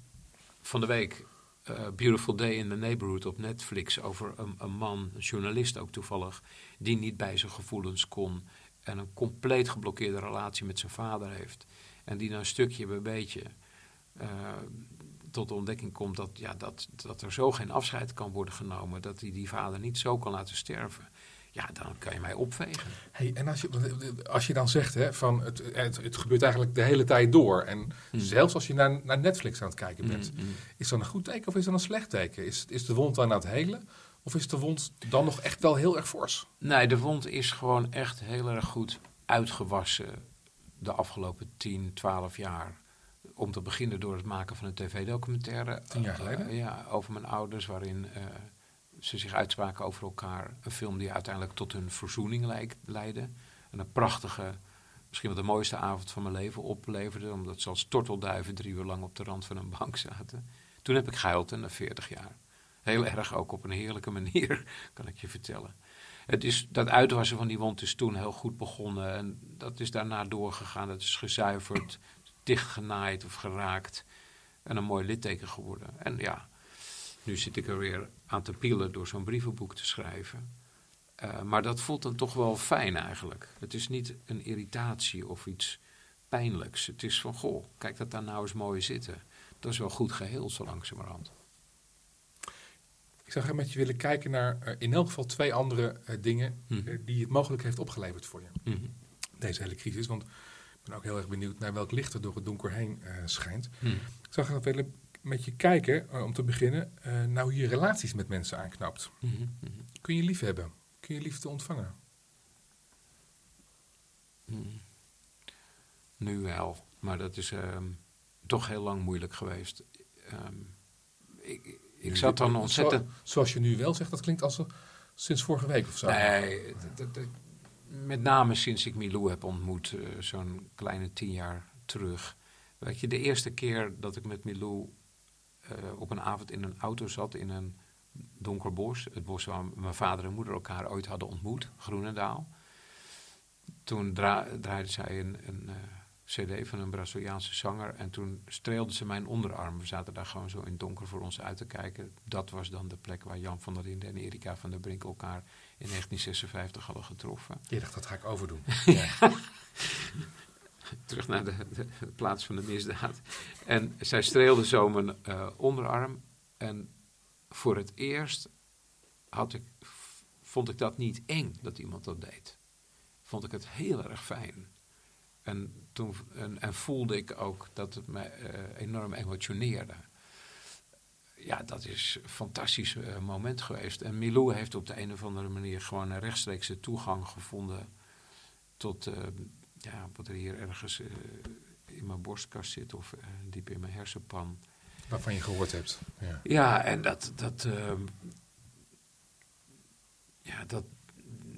van de week uh, Beautiful Day in the Neighborhood op Netflix over een, een, man, een journalist ook toevallig, die niet bij zijn gevoelens kon en een compleet geblokkeerde relatie met zijn vader heeft. En die een stukje bij beetje uh, tot de ontdekking komt dat, ja, dat, dat er zo geen afscheid kan worden genomen, dat hij die vader niet zo kan laten sterven ja, dan kan je mij opvegen. Hey, en als je, als je dan zegt, hè, van het, het, het gebeurt eigenlijk de hele tijd door. En hmm. zelfs als je naar, naar Netflix aan het kijken bent, hmm, hmm. is dat een goed teken of is dat een slecht teken? Is, is de wond dan aan het helen? Of is de wond dan nog echt wel heel erg fors? Nee, de wond is gewoon echt heel erg goed uitgewassen de afgelopen 10, 12 jaar. Om te beginnen door het maken van een tv-documentaire. Tien jaar geleden? Uh, ja, over mijn ouders, waarin... Uh, ze zich uitspraken over elkaar. Een film die uiteindelijk tot hun verzoening leidde. En een prachtige misschien wel de mooiste avond van mijn leven opleverde. Omdat ze als tortelduiven drie uur lang op de rand van een bank zaten. Toen heb ik gehuild na 40 jaar. Heel erg ook op een heerlijke manier, kan ik je vertellen. Het is, dat uitwassen van die wond is toen heel goed begonnen. En dat is daarna doorgegaan. Dat is gezuiverd, dichtgenaaid of geraakt. En een mooi litteken geworden. En ja, nu zit ik er weer aan te pielen door zo'n brievenboek te schrijven. Uh, maar dat voelt dan toch wel fijn eigenlijk. Het is niet een irritatie of iets pijnlijks. Het is van, goh, kijk dat daar nou eens mooi zitten. Dat is wel goed geheel, zo langzamerhand. Ik zou graag met je willen kijken naar uh, in elk geval twee andere uh, dingen Mhm. die het mogelijk heeft opgeleverd voor je. Mhm. Deze hele crisis. Want ik ben ook heel erg benieuwd naar welk licht er door het donker heen eh, schijnt. Mhm. Ik zou graag willen met je kijken, eh, om te beginnen, naar hoe je relaties met mensen aanknapt. Mhm. Mhm. Kun je lief hebben? Kun je liefde ontvangen? Mhm. Nu wel, maar dat is ehm, toch heel lang moeilijk geweest. Ehm, ik, ik zat dan ontzettend... Zo- zoals je nu wel zegt, dat klinkt als eh, sinds vorige week of zo. Nee, met name sinds ik Milou heb ontmoet, zo'n kleine tien jaar terug. Weet je, de eerste keer dat ik met Milou op een avond in een auto zat in een donker bos, het bos waar mijn vader en moeder elkaar ooit hadden ontmoet, Groenendaal. Toen dra draaide zij een, een eh, cd van een Braziliaanse zanger en toen streelde ze mijn onderarm. We zaten daar gewoon zo in het donker voor ons uit te kijken. Dat was dan de plek waar Jan van der Linden en Erika van der Brink elkaar in 1956 hadden getroffen. Je dacht, dat ga ik overdoen. ja. Terug naar de, plaats van de misdaad. En zij streelde zo mijn eh, onderarm. En voor het eerst had ik, vond ik dat niet eng dat iemand dat deed. Vond ik het heel erg fijn. En, toen, en, en voelde ik ook dat het me eh, enorm emotioneerde. Ja, dat is een fantastisch eh, moment geweest. En Milou heeft op de een of andere manier gewoon een rechtstreekse toegang gevonden tot ja, wat er hier ergens eh, in mijn borstkast zit of eh, diep in mijn hersenpan. Waarvan je gehoord hebt. Ja. Ja, en dat, dat, ehm, ja, dat,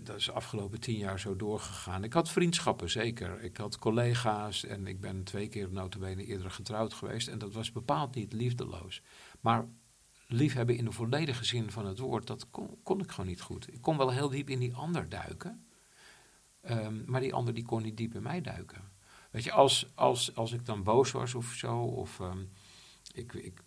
dat is de afgelopen tien jaar zo doorgegaan. Ik had vriendschappen, zeker. Ik had collega's en ik ben twee keer notabene eerder getrouwd geweest. En dat was bepaald niet liefdeloos. Maar liefhebben in de volledige zin van het woord, dat kon, kon ik gewoon niet goed. Ik kon wel heel diep in die ander duiken. Ehm, maar die ander die kon niet diep in mij duiken. Weet je, als, als, als ik dan boos was of zo, of ehm, ik, ik,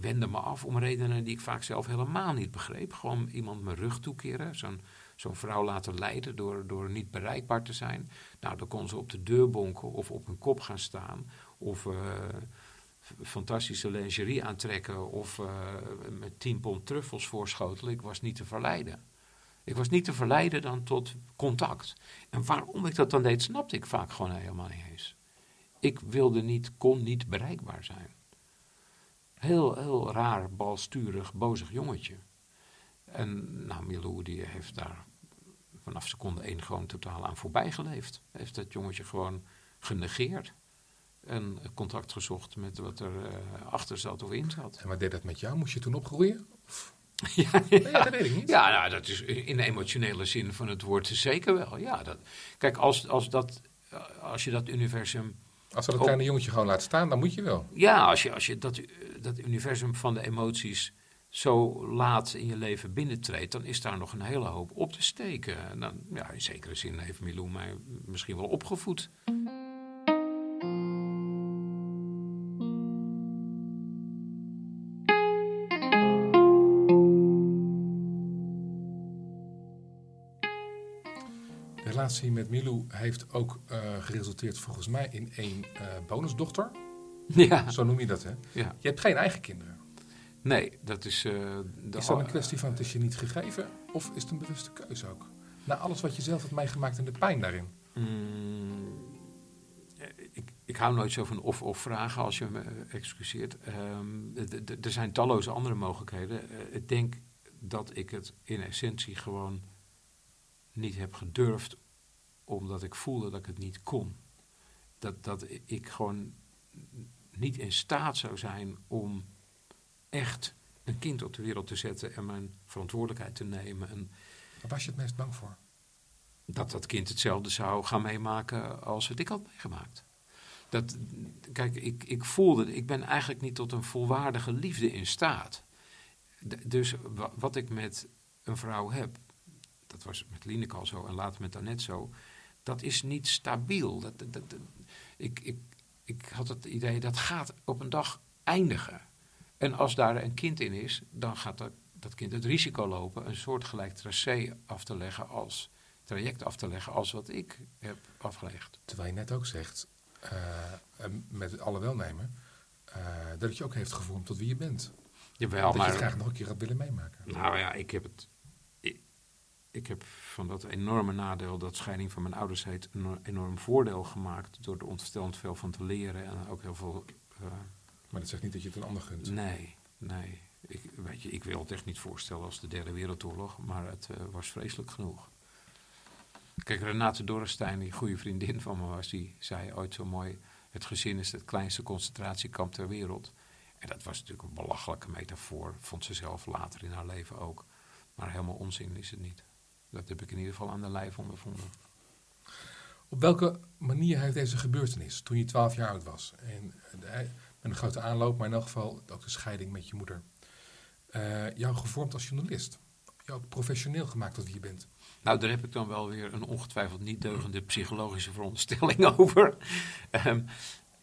wendde me af om redenen die ik vaak zelf helemaal niet begreep. Gewoon iemand mijn rug toekeren, zo'n zo'n vrouw laten leiden door, door niet bereikbaar te zijn. Nou, dan kon ze op de deur bonken of op hun kop gaan staan. Of eh, fantastische lingerie aantrekken of eh, met 10 pond truffels voorschotelen. Ik was niet te verleiden. Ik was niet te verleiden dan tot contact. En waarom ik dat dan deed, snapte ik vaak gewoon helemaal niet eens. Ik wilde niet, kon niet bereikbaar zijn. Heel, heel raar, balsturig, bozig jongetje. En nou, Milou die heeft daar vanaf seconde één gewoon totaal aan voorbij geleefd. Heeft dat jongetje gewoon genegeerd. En contact gezocht met wat er eh, achter zat of in zat. En wat deed dat met jou? Moest je toen opgroeien? Ja, Ja, dat weet ik niet. Ja, nou, dat is in de emotionele zin van het woord zeker wel. Ja, dat, kijk, als, als, dat, als je dat universum. Als dat kleine jongetje gewoon laat staan, dan moet je wel. Ja, als je, als je dat, dat universum van de emoties zo laat in je leven binnentreedt, dan is daar nog een hele hoop op te steken. En dan, ja, in zekere zin heeft Milou mij misschien wel opgevoed. Relatie met Milou heeft ook eh, geresulteerd volgens mij in één eh, bonusdochter. Ja, Zo noem je dat, hè? ja. Je hebt geen eigen kinderen. Nee, dat is. de Is dat een kwestie van het is je niet gegeven? Of is het een bewuste keuze ook? Na alles wat je zelf hebt meegemaakt en de pijn daarin. Mm, ik, ik hou nooit zo van of-of vragen als je me excuseert. D- er zijn talloze andere mogelijkheden. Ik denk dat ik het in essentie gewoon niet heb gedurfd, omdat ik voelde dat ik het niet kon. Dat, dat ik gewoon niet in staat zou zijn om echt een kind op de wereld te zetten en mijn verantwoordelijkheid te nemen. En Waar was je het meest bang voor? dat dat kind hetzelfde zou gaan meemaken als het ik had meegemaakt. Dat, kijk, ik, ik voelde, ik ben eigenlijk niet tot een volwaardige liefde in staat. dus wat ik met een vrouw heb, dat was met Lineke al zo en later met Annette zo, dat is niet stabiel. Dat, dat, dat, ik, ik, ik had het idee dat gaat op een dag eindigen. En als daar een kind in is, dan gaat dat, dat kind het risico lopen een soortgelijk tracé af te leggen als traject af te leggen als wat ik heb afgelegd. Terwijl je net ook zegt, uh, met alle welnemen, uh, dat het je ook heeft gevormd tot wie je bent. Jawel, dat maar... je het graag nog een keer had willen meemaken. Nou ja, ik heb het... Ik, heb van dat enorme nadeel dat scheiding van mijn ouders heet... een enorm voordeel gemaakt door er ontstellend veel van te leren en ook heel veel... Uh, maar dat zegt niet dat je het een ander gunt. Nee, nee. Ik, weet je, ik wil het echt niet voorstellen als de derde wereldoorlog, maar het was vreselijk genoeg. Kijk, Renate Dorrestein, die goede vriendin van me was, die zei ooit zo mooi: Het gezin is het kleinste concentratiekamp ter wereld. En dat was natuurlijk een belachelijke metafoor, vond ze zelf later in haar leven ook. Maar helemaal onzin is het niet. Dat heb ik in ieder geval aan de lijf ondervonden. Op welke manier heeft deze gebeurtenis, toen je 12 jaar oud was, en met een grote aanloop, maar in elk geval ook de scheiding met je moeder, uh, jou gevormd als journalist? Jou professioneel gemaakt tot wie je bent? Nou, daar heb ik dan wel weer een ongetwijfeld niet deugende psychologische veronderstelling over. Um,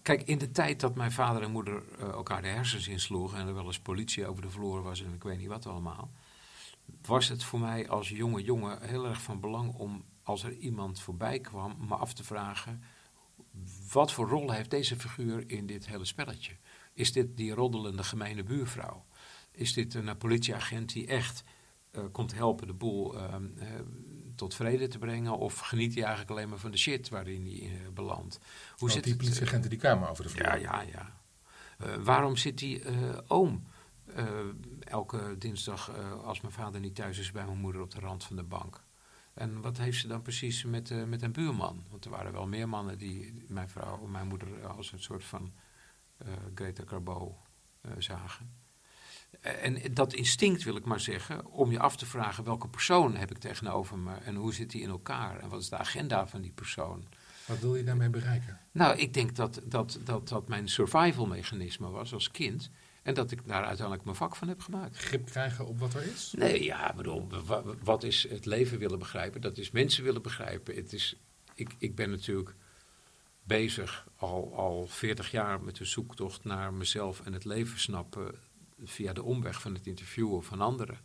kijk, in de tijd dat mijn vader en moeder uh, elkaar de hersens insloegen en er wel eens politie over de vloer was en ik weet niet wat allemaal, was het voor mij als jonge jongen heel erg van belang om, als er iemand voorbij kwam, me af te vragen: wat voor rol heeft deze figuur in dit hele spelletje? Is dit die roddelende gemeene buurvrouw? Is dit een politieagent die echt uh, komt helpen de boel uh, uh, tot vrede te brengen? Of geniet hij eigenlijk alleen maar van de shit waarin hij belandt? Hoe oh, zit die politieagenten die kamer over de vloer? Ja, ja, ja. waarom zit die oom elke dinsdag, als mijn vader niet thuis is, bij mijn moeder op de rand van de bank? En wat heeft ze dan precies met, met een buurman? Want er waren wel meer mannen die mijn vrouw, mijn moeder als een soort van Greta Garbo zagen. En dat instinct wil ik maar zeggen, om je af te vragen welke persoon heb ik tegenover me en hoe zit die in elkaar en wat is de agenda van die persoon. Wat wil je daarmee bereiken? Nou, ik denk dat dat, dat, dat mijn survival mechanisme was als kind. En dat ik daar uiteindelijk mijn vak van heb gemaakt. Grip krijgen op wat er is? Nee, ja, bedoel, wat is het leven willen begrijpen? Dat is mensen willen begrijpen. Het is, ik, ik ben natuurlijk bezig al, al 40 jaar met de zoektocht naar mezelf en het leven snappen via de omweg van het interviewen van anderen.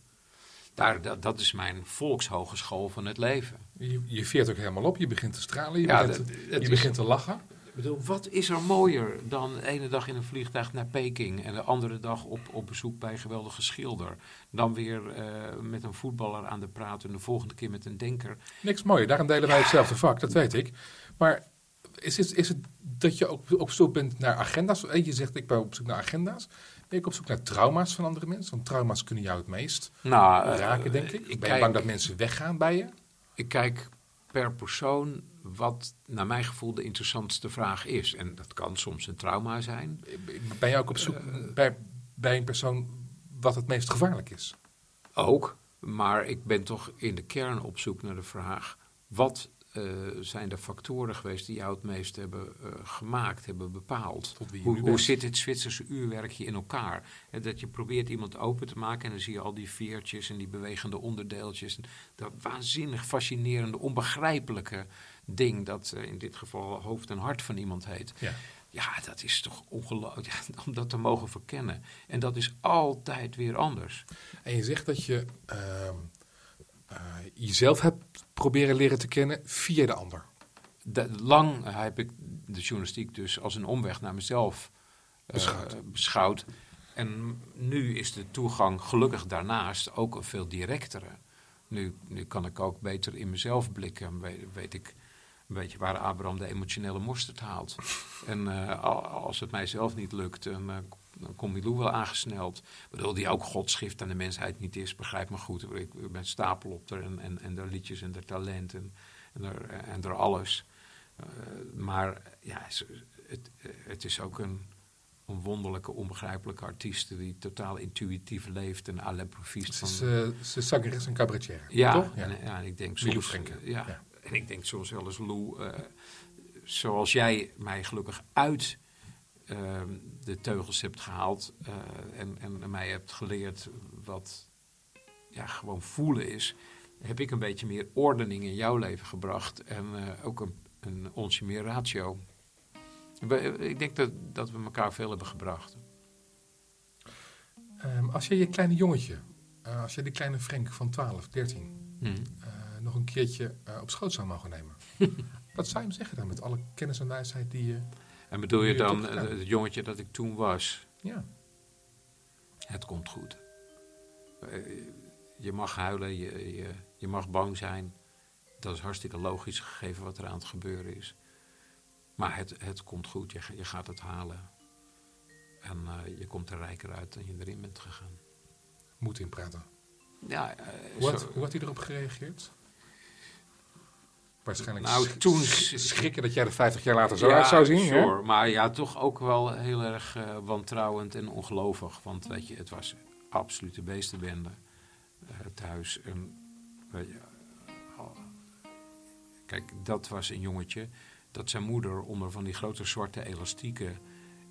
Daar, dat, dat is mijn volkshogeschool van het leven. Je, je veert ook helemaal op, je begint te stralen, je, begint, dat, je begint te lachen. Bedoel, wat is er mooier dan de ene dag in een vliegtuig naar Peking en de andere dag op, op bezoek bij een geweldige schilder? Dan weer uh, met een voetballer aan de praat en de volgende keer met een denker. Niks mooier, daarom delen wij hetzelfde vak, dat weet ik. Maar is het, is het dat je ook op zoek bent naar agenda's? Je zegt ik ben op zoek naar agenda's. Ben ik op zoek naar trauma's van andere mensen? Want trauma's kunnen jou het meest nou, eh, raken, denk ik. ik ben je bang dat mensen weggaan bij je? Ik kijk per persoon wat naar mijn gevoel de interessantste vraag is. En dat kan soms een trauma zijn. Ben je ook op zoek uh, bij, bij een persoon wat het meest gevaarlijk is? Ook, maar ik ben toch in de kern op zoek naar de vraag... wat uh, zijn de factoren geweest die jou het meest hebben uh, gemaakt, hebben bepaald. Hoe, hoe, zit het Zwitserse uurwerkje in elkaar? He, dat je probeert iemand open te maken en dan zie je al die veertjes en die bewegende onderdeeltjes. Dat waanzinnig fascinerende, onbegrijpelijke ding dat uh, in dit geval hoofd en hart van iemand heet. Ja. Ja, dat is toch ongelooflijk ja, om dat te mogen verkennen. En dat is altijd weer anders. En je zegt dat je ehm, jezelf hebt proberen leren te kennen via de ander? lang heb ik de journalistiek dus als een omweg naar mezelf uh, beschouwd. En nu is de toegang gelukkig daarnaast ook een veel directere. Nu, nu kan ik ook beter in mezelf blikken. Weet, weet ik een beetje waar Abraham de emotionele mosterd haalt. en uh, als het mijzelf niet lukt, dan, uh, dan komt Milou wel aangesneld. Ik bedoel, die ook godsschrift aan de mensheid niet is, begrijp me goed. Ik, ben stapel op er en, en, en de liedjes en de talenten en, er, en er alles. Uh, maar ja, het, het is ook een, een wonderlijke, onbegrijpelijke artiest die totaal intuïtief leeft en à l'improviste. Ze is uh, zangeres en cabaretier, ja, toch? Ja, en, ja, ik denk soms... ja, ja, en ik denk soms wel eens, Lou, eh, zoals jij mij gelukkig uit ehm, de teugels hebt gehaald eh, en, en mij hebt geleerd wat ja, gewoon voelen is, heb ik een beetje meer ordening in jouw leven gebracht en eh, ook een, een onsje meer ratio. Ik denk dat, dat we elkaar veel hebben gebracht. Ehm, als je je kleine jongetje, als je die kleine Frank van 12, 13, Mhm. Nog een keertje eh, op schoot zou mogen nemen. Wat zou je hem zeggen dan met alle kennis en wijsheid die je... En bedoel je dan het jongetje dat ik toen was? Ja, Het komt goed. Eh, Je mag huilen, je, je, je mag bang zijn. Dat is hartstikke logisch gegeven wat er aan het gebeuren is. Maar het, het komt goed, je, je gaat het halen. En eh, je komt er rijker uit dan je erin bent gegaan. moet inpraten. Ja, eh, Hoe had, zo- hoe had hij erop gereageerd? Waarschijnlijk Nou, toen- sch- schrikken dat jij er 50 jaar later zo Ja, uit zou zien. hè? sure. Maar ja, toch ook wel heel erg eh, wantrouwend en ongelovig. Want weet je, het was absolute beestenbende eh, thuis. En, weet je, al- kijk, dat was een jongetje dat zijn moeder onder van die grote zwarte elastieken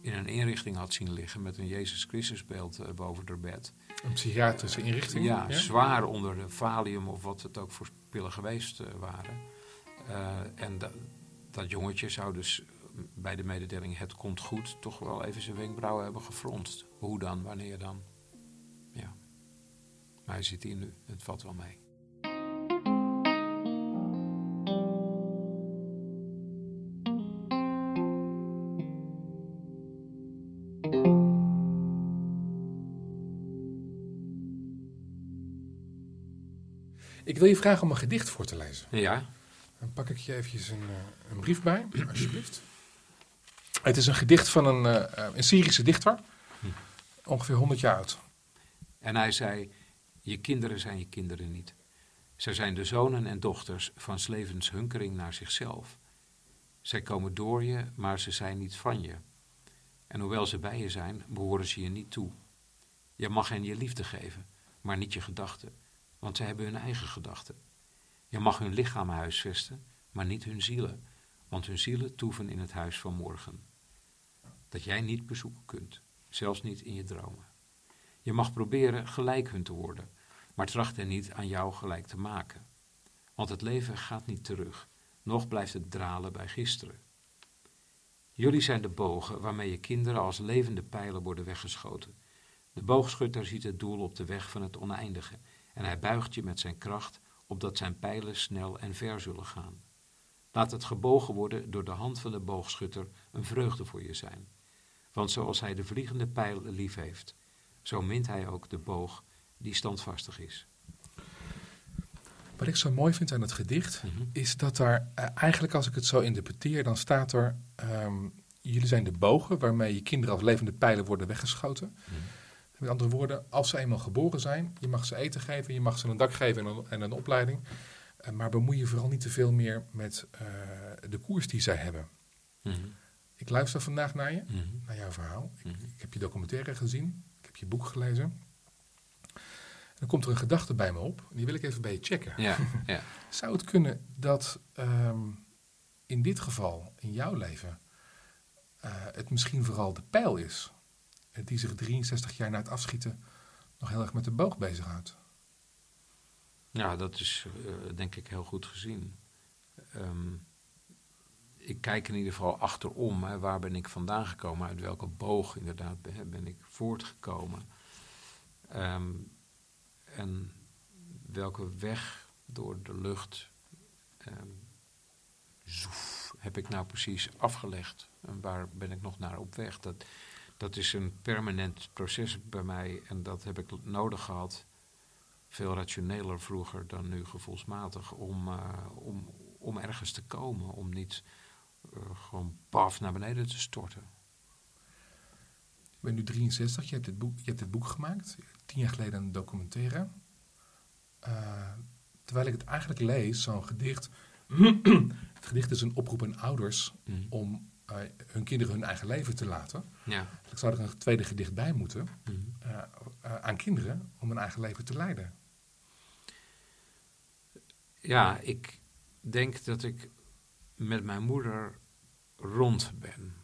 in een inrichting had zien liggen met een Jezus Christusbeeld eh, boven haar bed. Een psychiatrische inrichting. Ja, zwaar onder de valium of wat het ook voor pillen geweest eh, waren. Eh, en da- dat jongetje zou dus bij de mededeling het komt goed toch wel even zijn wenkbrauwen hebben gefronst. Hoe dan, wanneer dan? Ja. Maar hij zit hier nu, het valt wel mee. Ik wil je vragen om een gedicht voor te lezen. Ja, Dan pak ik je eventjes een, eh, een brief bij, alsjeblieft. Het is een gedicht van een, eh, een Syrische dichter. Ongeveer 100 jaar oud. en hij zei, je kinderen zijn je kinderen niet. Zij zijn de zonen en dochters van 's levens hunkering naar zichzelf. Zij komen door je, maar ze zijn niet van je. En hoewel ze bij je zijn, behoren ze je niet toe. Je mag hen je liefde geven, maar niet je gedachten, want ze hebben hun eigen gedachten. Je mag hun lichaam huisvesten, maar niet hun zielen, want hun zielen toeven in het huis van morgen. Dat jij niet bezoeken kunt, zelfs niet in je dromen. Je mag proberen gelijk hun te worden, maar tracht hen niet aan jou gelijk te maken. Want het leven gaat niet terug, nog blijft het dralen bij gisteren. Jullie zijn de bogen waarmee je kinderen als levende pijlen worden weggeschoten. De boogschutter ziet het doel op de weg van het oneindige en hij buigt je met zijn kracht, opdat zijn pijlen snel en ver zullen gaan. Laat het gebogen worden door de hand van de boogschutter een vreugde voor je zijn. Want zoals hij de vliegende pijl lief heeft, zo mint hij ook de boog die standvastig is. Wat ik zo mooi vind aan het gedicht, is dat daar eh, eigenlijk als ik het zo interpreteer, dan staat er, ehm, jullie zijn de bogen waarmee je kinderen als levende pijlen worden weggeschoten. Met andere woorden, als ze eenmaal geboren zijn, je mag ze eten geven, je mag ze een dak geven en een, en een opleiding, eh, maar bemoei je vooral niet te veel meer met eh, de koers die zij hebben. Mhm. Ik luister vandaag naar je, Mhm. naar jouw verhaal. Ik, Mhm. ik heb je documentaire gezien, ik heb je boek gelezen. En dan komt er een gedachte bij me op, en die wil ik even bij je checken. Ja, ja. Zou het kunnen dat ehm, in dit geval, in jouw leven, eh, het misschien vooral de pijl is die zich 63 jaar na het afschieten nog heel erg met de boog bezighoudt? ja, dat is eh, denk ik heel goed gezien. Ehm, ik kijk in ieder geval achterom. Hè, waar ben ik vandaan gekomen? Uit welke boog inderdaad ben, ben ik voortgekomen? Ehm, en welke weg door de lucht ehm, zoef, heb ik nou precies afgelegd? En waar ben ik nog naar op weg? Dat, dat is een permanent proces bij mij en dat heb ik nodig gehad. Veel rationeler vroeger dan nu gevoelsmatig om, eh, om, om ergens te komen. Om niet eh, gewoon paf naar beneden te storten. Je bent nu 63, je hebt dit boek, je hebt dit boek gemaakt, tien jaar geleden een documentaire. Eh, terwijl ik het eigenlijk lees, zo'n gedicht. het gedicht is een oproep aan ouders Mhm. om eh, hun kinderen hun eigen leven te laten. Ja. Ik zou er een tweede gedicht bij moeten. Mhm. eh, eh, aan kinderen om hun eigen leven te leiden. Ja, ik, denk dat ik met mijn moeder rond ben.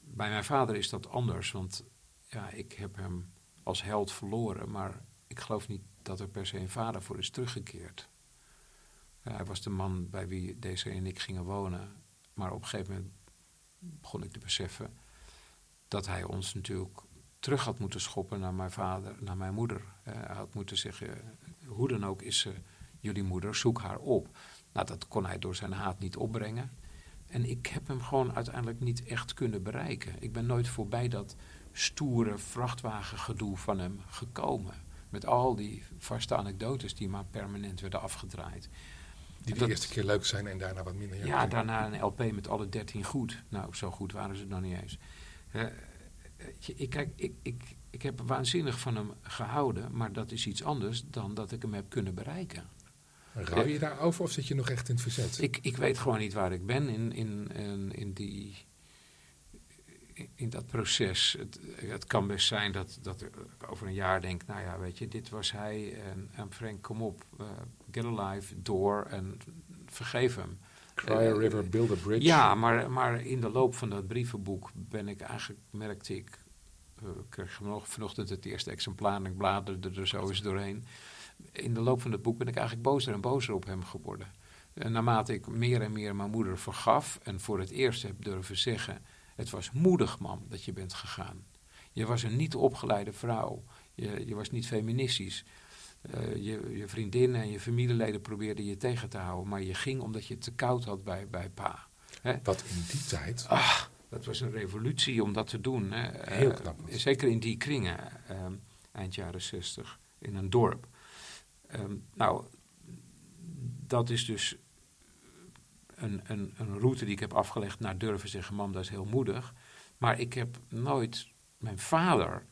Bij mijn vader is dat anders, want ja, ik heb hem als held verloren, maar ik geloof niet dat er per se een vader voor is teruggekeerd. Hij was de man bij wie deze en ik gingen wonen, maar op een gegeven moment begon ik te beseffen dat hij ons natuurlijk terug had moeten schoppen naar mijn vader, naar mijn moeder. Uh, hij had moeten zeggen, hoe dan ook is ze jullie moeder, zoek haar op. Nou, dat kon hij door zijn haat niet opbrengen. En ik heb hem gewoon uiteindelijk niet echt kunnen bereiken. Ik ben nooit voorbij dat stoere vrachtwagengedoe van hem gekomen. Met al die vaste anekdotes die maar permanent werden afgedraaid. Die de eerste keer leuk zijn en daarna wat minder. Ja, daarna een LP met alle dertien goed. Nou, zo goed waren ze nog niet eens. Uh, ik, kijk, ik, ik, ik heb waanzinnig van hem gehouden, maar dat is iets anders dan dat ik hem heb kunnen bereiken. Rouw je daarover of zit je nog echt in het verzet? Ik, ik weet gewoon niet waar ik ben in, in, in, in die, in dat proces. Het, het, kan best zijn dat, dat ik over een jaar denk, nou ja, weet je, dit was hij en, en Frank, kom op, uh, get alive, door en vergeef hem. Cry a uh, river, build a bridge. Ja, maar, maar in de loop van dat brievenboek ben ik eigenlijk, merkte ik, uh, ik kreeg vanochtend het eerste exemplaar en ik bladerde er zo eens doorheen in de loop van het boek ben ik eigenlijk bozer en bozer op hem geworden. En naarmate ik meer en meer mijn moeder vergaf en voor het eerst heb durven zeggen: Het was moedig, man, dat je bent gegaan. Je was een niet opgeleide vrouw. Je, je was niet feministisch. Uh, je, je vriendinnen en je familieleden probeerden je tegen te houden, maar je ging omdat je het te koud had bij, bij pa. Hè? Wat in die tijd. Ah, dat was een revolutie om dat te doen. Hè? Heel knap. Uh, zeker in die kringen, uh, eind jaren zestig, in een dorp. Um, nou, dat is dus een, een, een, route die ik heb afgelegd naar durven zeggen, mam, dat is heel moedig. Maar ik heb nooit mijn vader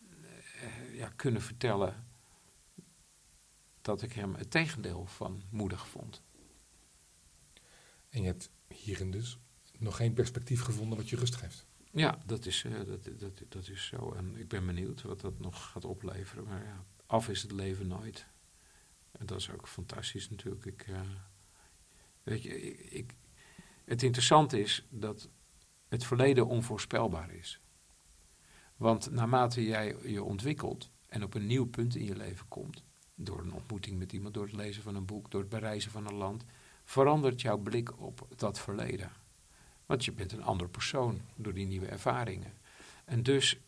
uh, ja, kunnen vertellen dat ik hem het tegendeel van moedig vond. En je hebt hierin dus nog geen perspectief gevonden wat je rust geeft. Ja, dat is, uh, dat, dat, dat is zo. En ik ben benieuwd wat dat nog gaat opleveren. Maar ja, af is het leven nooit. En dat is ook fantastisch natuurlijk. Ik, uh, weet je, ik, het interessante is dat het verleden onvoorspelbaar is. Want naarmate jij je ontwikkelt en op een nieuw punt in je leven komt, door een ontmoeting met iemand, door het lezen van een boek, door het bereizen van een land, verandert jouw blik op dat verleden. Want je bent een ander persoon door die nieuwe ervaringen. En dus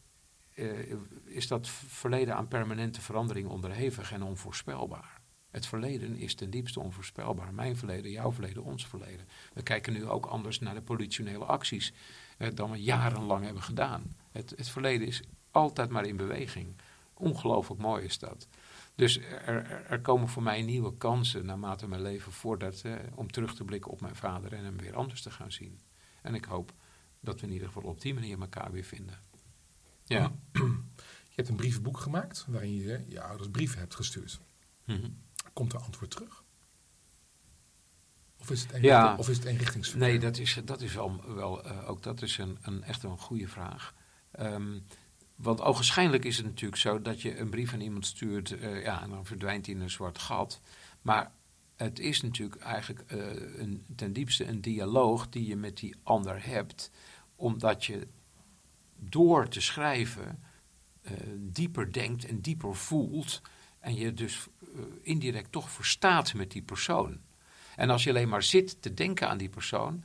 uh, is dat verleden aan permanente verandering onderhevig en onvoorspelbaar. Het verleden is ten diepste onvoorspelbaar. Mijn verleden, jouw verleden, ons verleden. We kijken nu ook anders naar de politionele acties uh, dan we jarenlang hebben gedaan. Het, het, verleden is altijd maar in beweging. Ongelooflijk mooi is dat. Dus er, er, komen voor mij nieuwe kansen naarmate mijn leven vordert uh, om terug te blikken op mijn vader en hem weer anders te gaan zien. En ik hoop dat we in ieder geval op die manier elkaar weer vinden. Ja. Je hebt een brievenboek gemaakt waarin je je ouders brieven hebt gestuurd. Mm Komt er antwoord terug? Of is het, ja, of is het eenrichtingsverkeer? Nee, dat is, dat is wel, wel uh, ook dat is een, een, echt een goede vraag. Um, want ogenschijnlijk is het natuurlijk zo dat je een brief aan iemand stuurt, uh, ja, en dan verdwijnt hij in een zwart gat. Maar het is natuurlijk eigenlijk uh, een, ten diepste een dialoog die je met die ander hebt, omdat je door te schrijven uh, dieper denkt en dieper voelt. En je dus indirect toch verstaat met die persoon. En als je alleen maar zit te denken aan die persoon,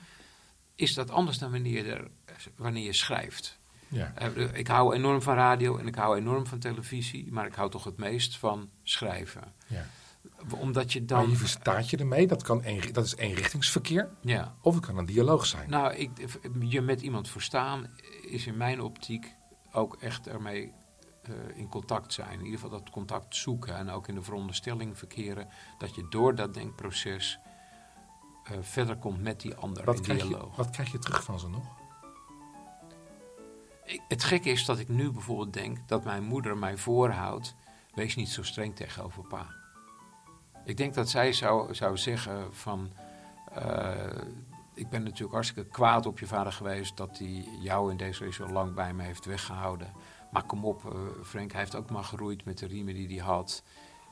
is dat anders dan wanneer je, er, wanneer je schrijft. Ja. Uh, ik hou enorm van radio en ik hou enorm van televisie, maar ik hou toch het meest van schrijven. Ja omdat je dan... Maar je verstaat je ermee, dat, kan een, dat is eenrichtingsverkeer. Ja. Of het kan een dialoog zijn. Nou, ik, je met iemand verstaan is in mijn optiek ook echt ermee uh, in contact zijn. In ieder geval dat contact zoeken en ook in de veronderstelling verkeren dat je door dat denkproces uh, verder komt met die ander wat in dialoog. Je, wat krijg je terug van ze nog? Ik, het gekke is dat ik nu bijvoorbeeld denk dat mijn moeder mij voorhoudt: wees niet zo streng tegenover pa. Ik denk dat zij zou, zou zeggen van... Uh, ik ben natuurlijk hartstikke kwaad op je vader geweest... dat hij jou in deze zo lang bij me heeft weggehouden. Maar kom op, uh, Frank, hij heeft ook maar geroeid met de riemen die hij had.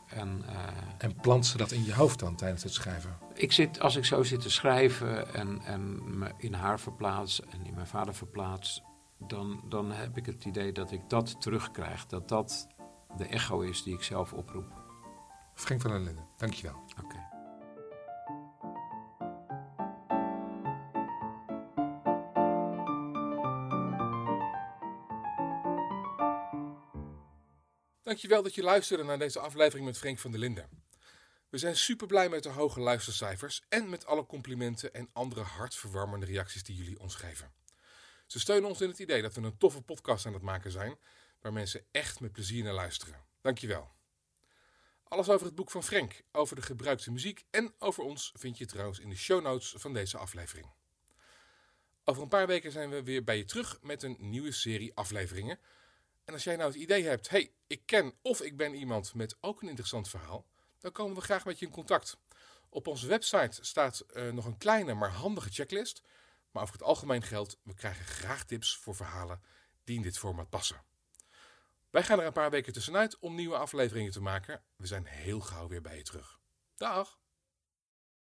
En, uh, en plant ze dat in je hoofd dan tijdens het schrijven? Ik zit, als ik zo zit te schrijven en, en me in haar verplaats en in mijn vader verplaats, dan, dan heb ik het idee dat ik dat terugkrijg. Dat dat de echo is die ik zelf oproep. Frank van der Linden, dankjewel. Oké. Dankjewel dat je luisterde naar deze aflevering met Frank van der Linden. We zijn super blij met de hoge luistercijfers en met alle complimenten en andere hartverwarmende reacties die jullie ons geven. Ze steunen ons in het idee dat we een toffe podcast aan het maken zijn, waar mensen echt met plezier naar luisteren. Dankjewel. Alles over het boek van Frank, over de gebruikte muziek en over ons vind je trouwens in de show notes van deze aflevering. Over een paar weken zijn we weer bij je terug met een nieuwe serie afleveringen. En als jij nou het idee hebt, hey, ik ken of ik ben iemand met ook een interessant verhaal, dan komen we graag met je in contact. Op onze website staat uh, nog een kleine maar handige checklist. Maar over het algemeen geldt, we krijgen graag tips voor verhalen die in dit format passen. Wij gaan er een paar weken tussenuit om nieuwe afleveringen te maken. We zijn heel gauw weer bij je terug. Dag!